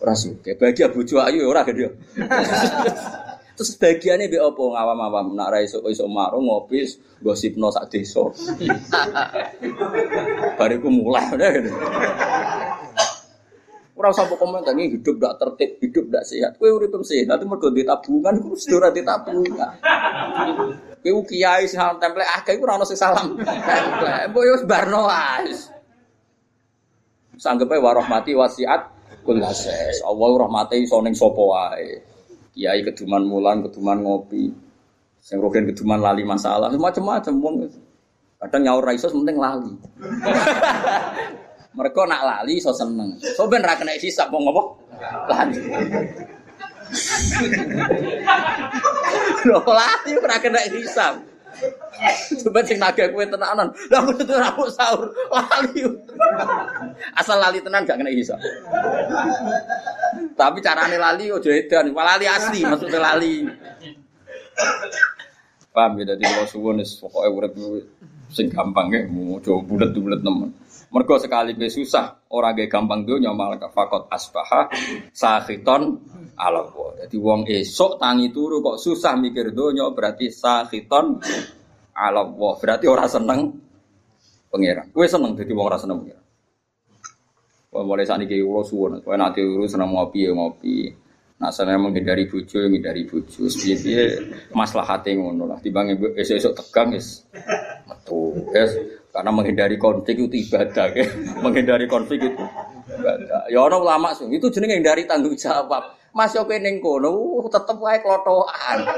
S1: ora suge, bagi abu ayu ora gede. Terus bagiannya be opo ngawam-awam nak ra iso iso marung ngopi gosipno sak desa. Bariku mulai udah gitu. Ora usah komentar ini hidup ndak tertib, hidup ndak sehat. Kowe urip sehat itu mergo tabungan iku wis ora tabungan. Kowe kiai sing template akeh iku ora ono sing salam. Mbok yo barno wis. Sanggepe warahmati wasiat kullases. Allah rahmati iso ning sapa wae. Kiai keduman mulan, keduman ngopi. Sing rogen keduman lali masalah, macam-macam wong. Kadang nyaur ra iso penting lali. Mereka nak lali so seneng. So ben ra kena hisab wong apa? Lali. Lho lali ora kena hisab. Coba sing naga kue tenanan. Lah aku tuh aku sahur lali. Asal lali tenan gak kena hisap. Tapi carane lali ojo edan, lali asli maksudnya lali. Paham ya dadi kalau suwun wis pokoke urip sing gampang ya, mau coba bulet-bulet nemen. Mergo sekali be susah, orang gak gampang donya malah fakot asbaha sahiton ala Jadi wong esok tangi turu kok susah mikir donya berarti sahiton ala Berarti orang seneng pangeran. Kowe seneng dadi wong ora seneng pangeran. Mulai saat ini kalau suwon, kalau nanti urus senang ngopi ya ngopi. Nah, saya menghindari bucu, menghindari bucu. Sebenarnya masalah hati ngono lah. Timbang esok-esok tegang, es. Betul, es. Karena menghindari konflik itu ibadah, ya. menghindari konflik itu Ya orang ulama sing itu jenenge dari tanggung jawab. Mas yo ning kono uh, tetep wae klotokan.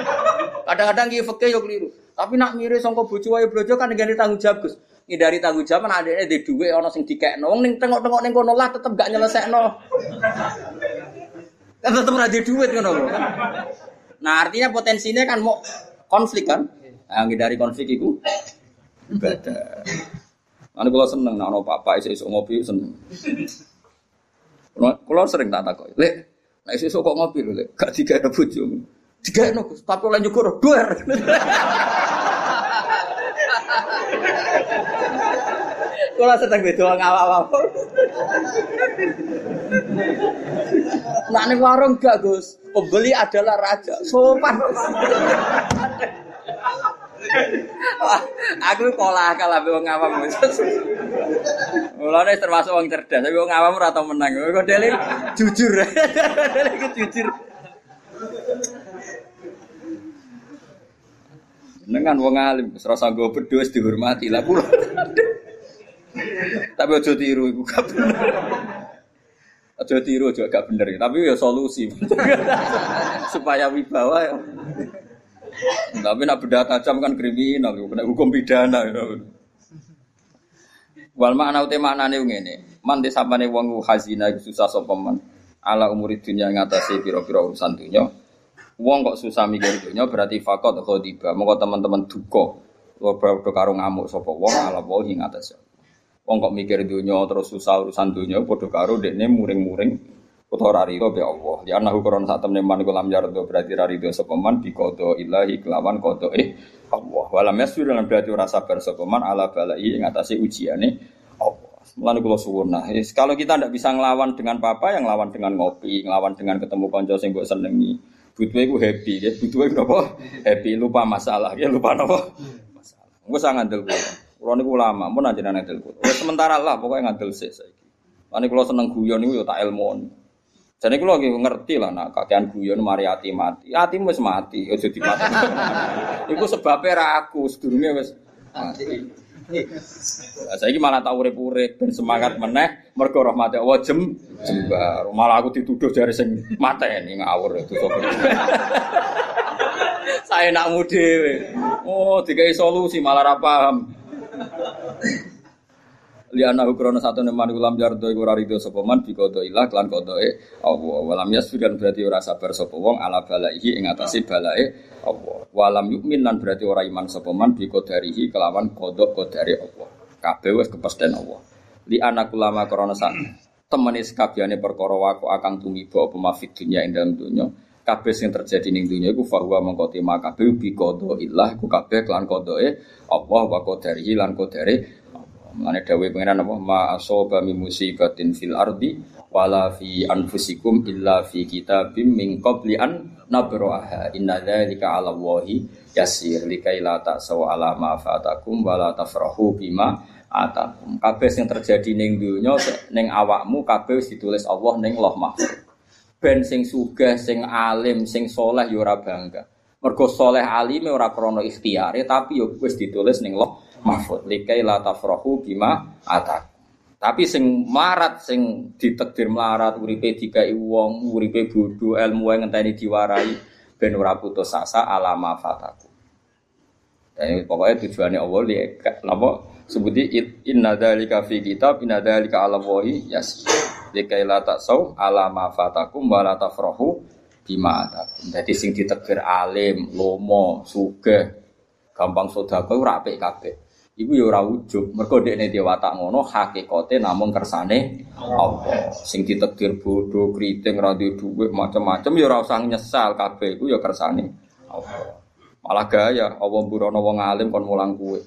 S1: Kadang-kadang ki fikih yo keliru. Tapi nak mirip sangka bojo wae brojo kan ngene tanggung jawab Gus. Ngindari tanggung jawab kan adekne di dhuwit ana sing dikekno. Wong ning tengok-tengok ning kono lah tetep gak nyelesekno. Kan tetep ora di dhuwit ngono kan. Nah, artinya potensinya kan mau konflik kan. Nah, ngindari konflik itu ibadah. Ane kula seneng nek ana papa isuk-isuk ngopi seneng. Kula sering tak takoki, "Lek, nek isuk kok ngopi lho, gak digawe bojo." Digawe Gus, tapi oleh nyukur duer. Kula sedang beda ngawak-awak. Nak ning warung gak, Gus. Pembeli adalah raja. Sopan. Aku pola akal ambek wong awam. Mulane termasuk wong cerdas, tapi wong awam ora tau menang. Kok dele jujur. Dele jujur. Dengan wong alim, serasa gue berdua dihormati lah pura. Tapi ojo tiru iku gak bener. Ojo tiru juga gak bener, tapi ya solusi. Supaya wibawa ya. Tapi nak beda tajam kan kriminal, kena hukum pidana. Wal makna ute maknane ngene. Man desapane wong hazina susah sapa. Ala umur dunya ngatasi pira-pira urusan dunya. Wong kok susah mikir dunya berarti fakot khodiba. Monggo teman-teman duka. Padha karo ngamuk sapa wong ala wahi ngatasi. Wong kok mikir dunya terus susah urusan dunya padha karo dekne muring-muring utawa rarido be Allah. Di anahu koron saat temen man kulam yardo berarti rarido sopeman di kodo ilahi kelawan kodo eh Allah. Walam yasur dalam berarti rasa sabar sopeman ala balai yang atasi ujiane Allah. Mulane kula suwun nah, kalau kita tidak bisa ngelawan dengan papa yang ngelawan dengan ngopi, ngelawan dengan ketemu konco sing mbok senengi. Butuhe iku happy, ya butuhe napa? Happy, lupa masalah, ya lupa napa? Masalah. Engko sangat ngandel kula. Kula niku ulama, mun anjenengan ngandel kula. sementara lah pokoknya ngandel sik saiki. Lan kula seneng guyon niku ya tak ilmu. Jadi kalau lagi ngerti lah, nak kakean guyon mari hati mati, hati wis mati, ojo mati. Iku sebabnya aku sedurunge wis mati. Saya ini malah tahu urip-urip dan semangat meneh mergo rahmat Allah jem jembar. Malah aku dituduh dari sing ini ngawur itu Saya nak mude. Oh, dikai solusi malah ra paham liana ukrono satu neman ulam jardo iku ora rido sapa man bi kodo ilah klan kodoe Allah. Walam yasfiran berarti ora sabar sapa wong ala balaihi ing atase balae Allah. Walam yukmin lan berarti ora iman sapa man bi kodarihi kelawan kodok kodare Allah. Kabeh wis kepesten Allah. Li anak ulama krana sak temene sekabiane perkara waku akang tumiba apa mafid dunya ing dalam dunya kabeh sing terjadi ning dunya iku fahuwa mengko tema kabeh bi ilah iku kabeh klan kodoe Allah wa kodarihi lan kodare Mengenai dawe pengiran apa? Ma asoba mi musibatin fil ardi wala fi anfusikum illa fi kitabim min qabli an nabraha inna dzalika 'ala Allahi yasir likai la ta'saw 'ala ma fatakum wala tafrahu bima atakum. Kabeh sing terjadi ning dunya ning awakmu kabeh ditulis Allah ning Loh Mahfuz. Ben sing sugih, sing alim, sing soleh ya ora bangga. Mergo soleh alime ora krana ikhtiyare tapi ya wis ditulis ning Loh mahfud. Likai la tafrahu bima atak. Tapi sing marat sing ditekdir melarat uripe dikai wong uripe bodho ilmu ngenteni diwarai ben ora putus asa alama fataku. Jadi pokoknya tujuannya Allah li napa? Sebuti inna dzalika fi kitab inna dzalika ala wahi yas likai la taksau alama fatakum wa la tafrahu bima atakum jadi sing ditekdir alim lomo sugih gampang sedekah ora apik kabeh Iku ya ora ujug, mergo dekne dia watak ngono hakikate namung kersane Allah. Sing ditakdir bodoh, kriting, ra duwe macam-macam ya ora usah nyesal kabeh iku ya kersane Allah. Malah gaya Allah burono wong alim kon mulang kuwe.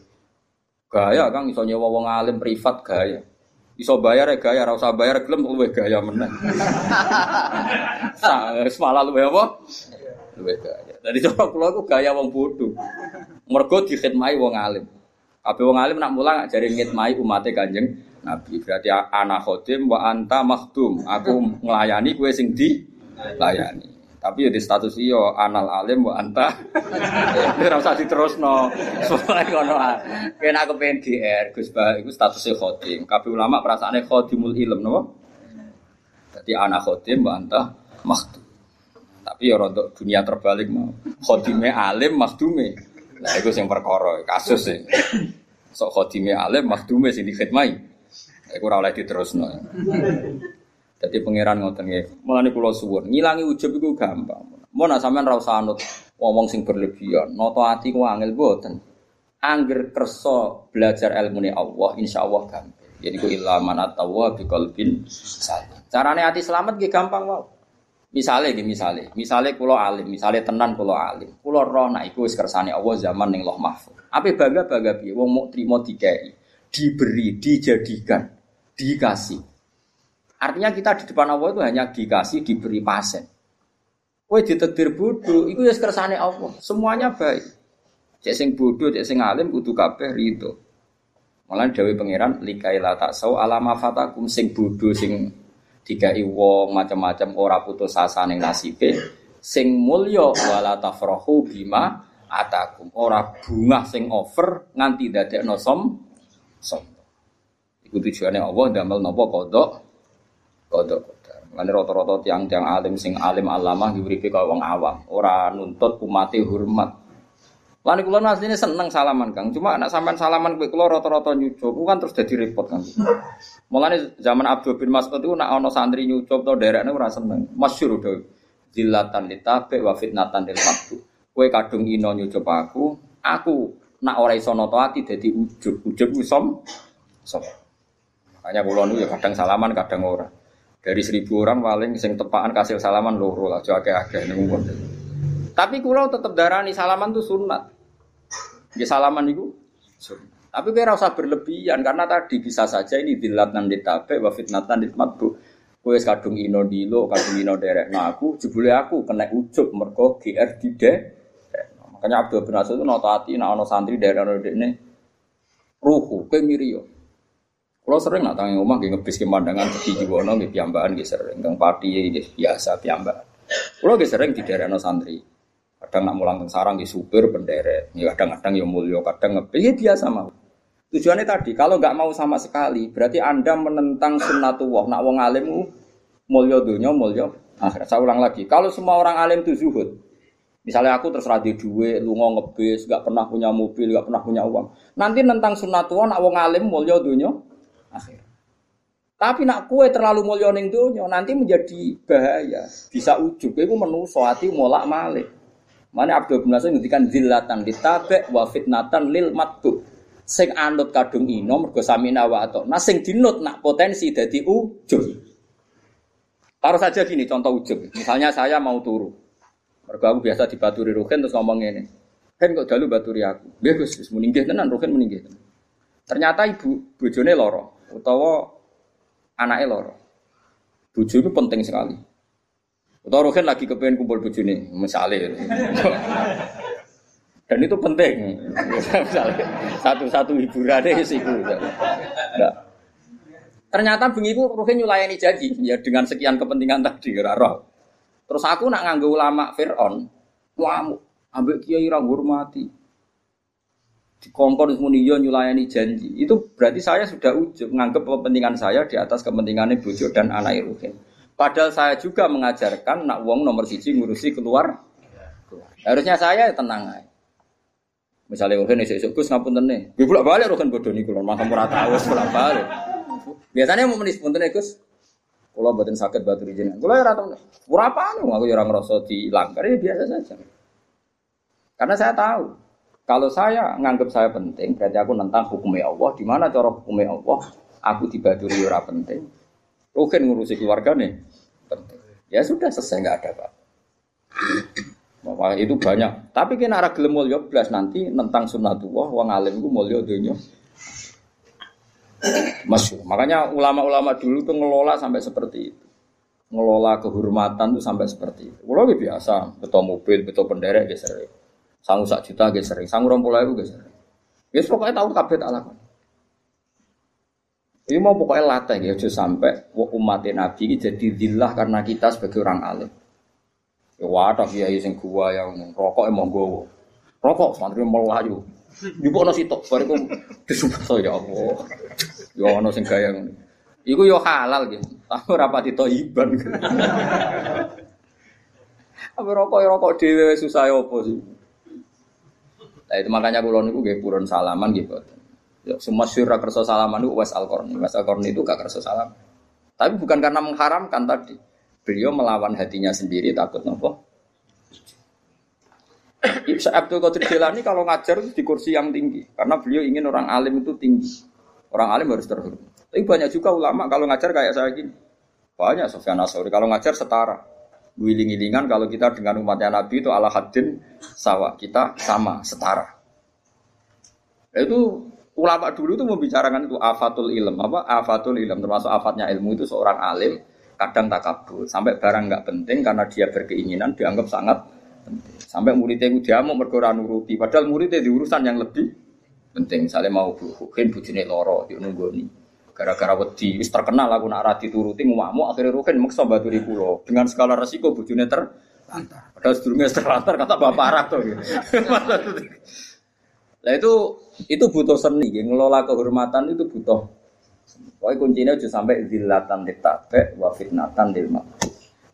S1: Gaya Kang iso nyewa wong alim privat gaya. Iso bayar ya gaya, ora usah bayar gelem luwe gaya meneh. Semalah luwe apa? Luwe gaya. Dari coba kula ku gaya wong bodoh. Mergo dikhidmati wong alim. Abe wong alim nak mulang jari ngitmai umatnya kanjeng Nabi. Berarti anak khodim wa anta makhdum. Aku ngelayani kue sing di layani. Tapi ya di status iyo anal alim wa anta. Ora usah diterusno. Soale ngono Kena aku pengen GR Gus Bah iku statusnya khodim. Kabeh ulama perasaannya khodimul ilm napa? Jadi anak khodim bantah makhdum. Tapi ya untuk dunia terbalik mau. Khodime alim makhdume. Nah itu yang perkara kasus sih. Sok khodime alim makhdume sing dikhidmai. Iku ora oleh diterusno. Jadi pangeran ngoten nggih. Mulane kula suwun, ngilangi ujub iku gampang. Mau nak sampean ra usah anut ngomong sing berlebihan. Noto ati ku angel boten. Angger kersa belajar ilmu Allah, insya Allah gampang. Jadi ku ilaman atawa bi qalbin salim. Carane hati selamat nggih gampang wae. Misale nggih misale, misale kula alim, misale tenan kula alim. Kula roh nek iku kersane Allah zaman ning Loh Mahfuz. Ape bangga-bangga piye wong muk trimo dikai, diberi, dijadikan, dikasih. Artinya kita di depan Allah itu hanya dikasih, diberi pasen. Kowe ditetir bodoh, itu ya kersane Allah. Semuanya baik. Cek sing bodoh, cek sing alim kudu kabeh rido. Malah Dewi pangeran likaila tak sau alama fatakum sing bodho sing dikai wong macam-macam ora putus asa ning nasibe sing mulya wala tafrahu bima atakum ora bunga sing over nganti dadekno som som iku tujuane Allah damel napa kodok kodok Lan rata-rata tiang-tiang alim sing alim alama diuripe kaya wong awam, ora nuntut umate hormat. Lan kula asline seneng salaman Kang. Cuma anak sampean salaman kowe kula rata-rata nyucup kan terus jadi repot kan. Mulane zaman Abdul bin Mas'ud itu nak ana santri nyucup to derekne ora seneng. Masyhur do. Zillatan litabe wa fitnatan lil mabdu. Kowe kadung ino nyucup aku, aku nak ora iso nata ati dadi ujub. Ujub ku som. Makanya kula nu ya kadang salaman kadang ora. Dari seribu orang paling sing tepaan kasih salaman loro lah, jo akeh-akeh niku. Tapi kulau tetap darani salaman tuh sunat. Ya salaman itu sunat. Tapi kira usah berlebihan karena tadi bisa saja ini dilatan ditabe wa fitnatan ditmatbu. Kue kadung ino dilo, kadung ino derek. Nah aku jebule aku kena ujub mergo GR dide. Makanya Abdul bin Asad itu notati, nah ono santri daerah ini ruhu, kue mirio. Kalau sering nak tangi rumah, gak ngebis pemandangan di Jiwono, gak piambaan, gak sering, gak pati, biasa piambaan. Kalau gak sering di daerah santri. Kadang nak mulang sarang di supir benderet, ya kadang-kadang ya mulio, kadang ngepi, biasa mau. Tujuannya tadi, kalau nggak mau sama sekali, berarti anda menentang sunnatullah. Nak wong alimmu mulio dunia, mulio akhirat. Saya ulang lagi, kalau semua orang alim itu zuhud, misalnya aku terserah di duit, lu ngebis, nggak pernah punya mobil, nggak pernah punya uang. Nanti nentang sunnatullah, nak wong alim mulio dunia, akhirat. Tapi nak kue terlalu mulia ning nanti menjadi bahaya, bisa ujub. Iku menuso hati molak malik. Mana Abdul bin Nasir ngendikan zillatan ditabe wa fitnatan lil matbu. Sing anut kadung ino mergo samina wa ato. Nah sing dinut nak potensi dadi ujub. Taruh saja gini contoh ujub. Misalnya saya mau turu. Mergo aku biasa dibaturi Ruhin terus ngomong ini. Kan kok dalu baturi aku. Nggih Gus, wis meninggi tenan Ruhin meninggi tenan. Ternyata ibu bojone loro utawa anaknya loro. Bojo itu penting sekali. Atau Rohin lagi kepengen kumpul bojone, misalnya. Dan itu penting. misalnya satu-satu hiburannya sih itu. Nah. Ternyata bengiku Rohin nyulayani janji ya dengan sekian kepentingan tadi roh. Terus aku nak nganggo ulama Fir'aun, wamu ambek kiai ra hormati. Dikongkon muni yo nyulayani janji. Itu berarti saya sudah ujub nganggep kepentingan saya di atas kepentingannya bojo dan anak Ruhin. Padahal saya juga mengajarkan nak wong nomor siji ngurusi keluar. Harusnya saya tenang aja. Misalnya mungkin esok esok gus ngapun tene, gue pulang balik rokan bodoh nih kulon, maka murah tahu pulang balik. Biasanya mau menis pun tene gus, kalau batin sakit batu di jenengan, kalau ya rata berapa nih, aku ya orang ngerasa dilanggar ya biasa saja. Karena saya tahu, kalau saya nganggap saya penting, berarti aku nentang hukumnya Allah. Di mana cara hukumnya Allah? Aku dibaturi ora penting. Rugen ngurusi keluarga nih, penting. Ya sudah selesai nggak ada pak. Bahwa itu banyak. Tapi kena arah gelem mulya belas nanti tentang sunnatullah wong alim itu mulya dunia. Masyur. Makanya ulama-ulama dulu tuh ngelola sampai seperti itu. Ngelola kehormatan tuh sampai seperti itu. Kalau biasa, betul mobil, betul penderek, gak sering. Sanggup sak juta, gak sering. Sanggup rompol itu gak sering. Ya pokoknya tahu kabeh tak lakukan. Ini mau pokoknya latih ya, sampai umat Nabi jadi dillah karena kita sebagai orang alim. Ya wadah kiai sing gua yang rokok emang gowo. Rokok santri melayu. Juga ono sitok bariku disumpah ya Allah. Ya ono sing gaya ngono. Iku yo halal gitu. Ora pati toiban. Apa rokok rokok dhewe susah ya apa sih? Nah itu makanya kula niku nggih purun salaman gitu. Ya semua syura kersa salaman itu was al -Qarni. Was al itu gak kersa salam. Tapi bukan karena mengharamkan tadi. Beliau melawan hatinya sendiri takut nopo. Abdul Qadir Jilani kalau ngajar di kursi yang tinggi karena beliau ingin orang alim itu tinggi. Orang alim harus terhormat. Tapi banyak juga ulama kalau ngajar kayak saya gini. Banyak Sofyan Asori kalau ngajar setara. Wiling-wilingan kalau kita dengan umatnya Nabi itu ala hadin sawa. Kita sama, setara. Itu ulama dulu itu membicarakan itu afatul ilm. Apa? Afatul ilm. Termasuk afatnya ilmu itu seorang alim kadang takabur. Sampai barang nggak penting karena dia berkeinginan dianggap sangat penting. Sampai muridnya itu dia mau berkoran nuruti. Padahal muridnya di urusan yang lebih penting. Misalnya mau bukin bujune loro di nih gara-gara wedi wis terkenal aku nak ra dituruti ngamuk akhirnya Ruhin maksa baturi kula dengan skala resiko bojone terlantar padahal sedurunge terlantar kata bapak arah tuh Lah itu itu butuh seni, ngelola kehormatan itu butuh. Pokoknya kuncinya aja sampai zilatan ditabe wa fitnatan dil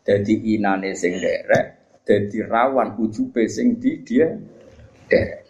S1: Jadi inane sing derek, jadi rawan ujube sing di dia derek.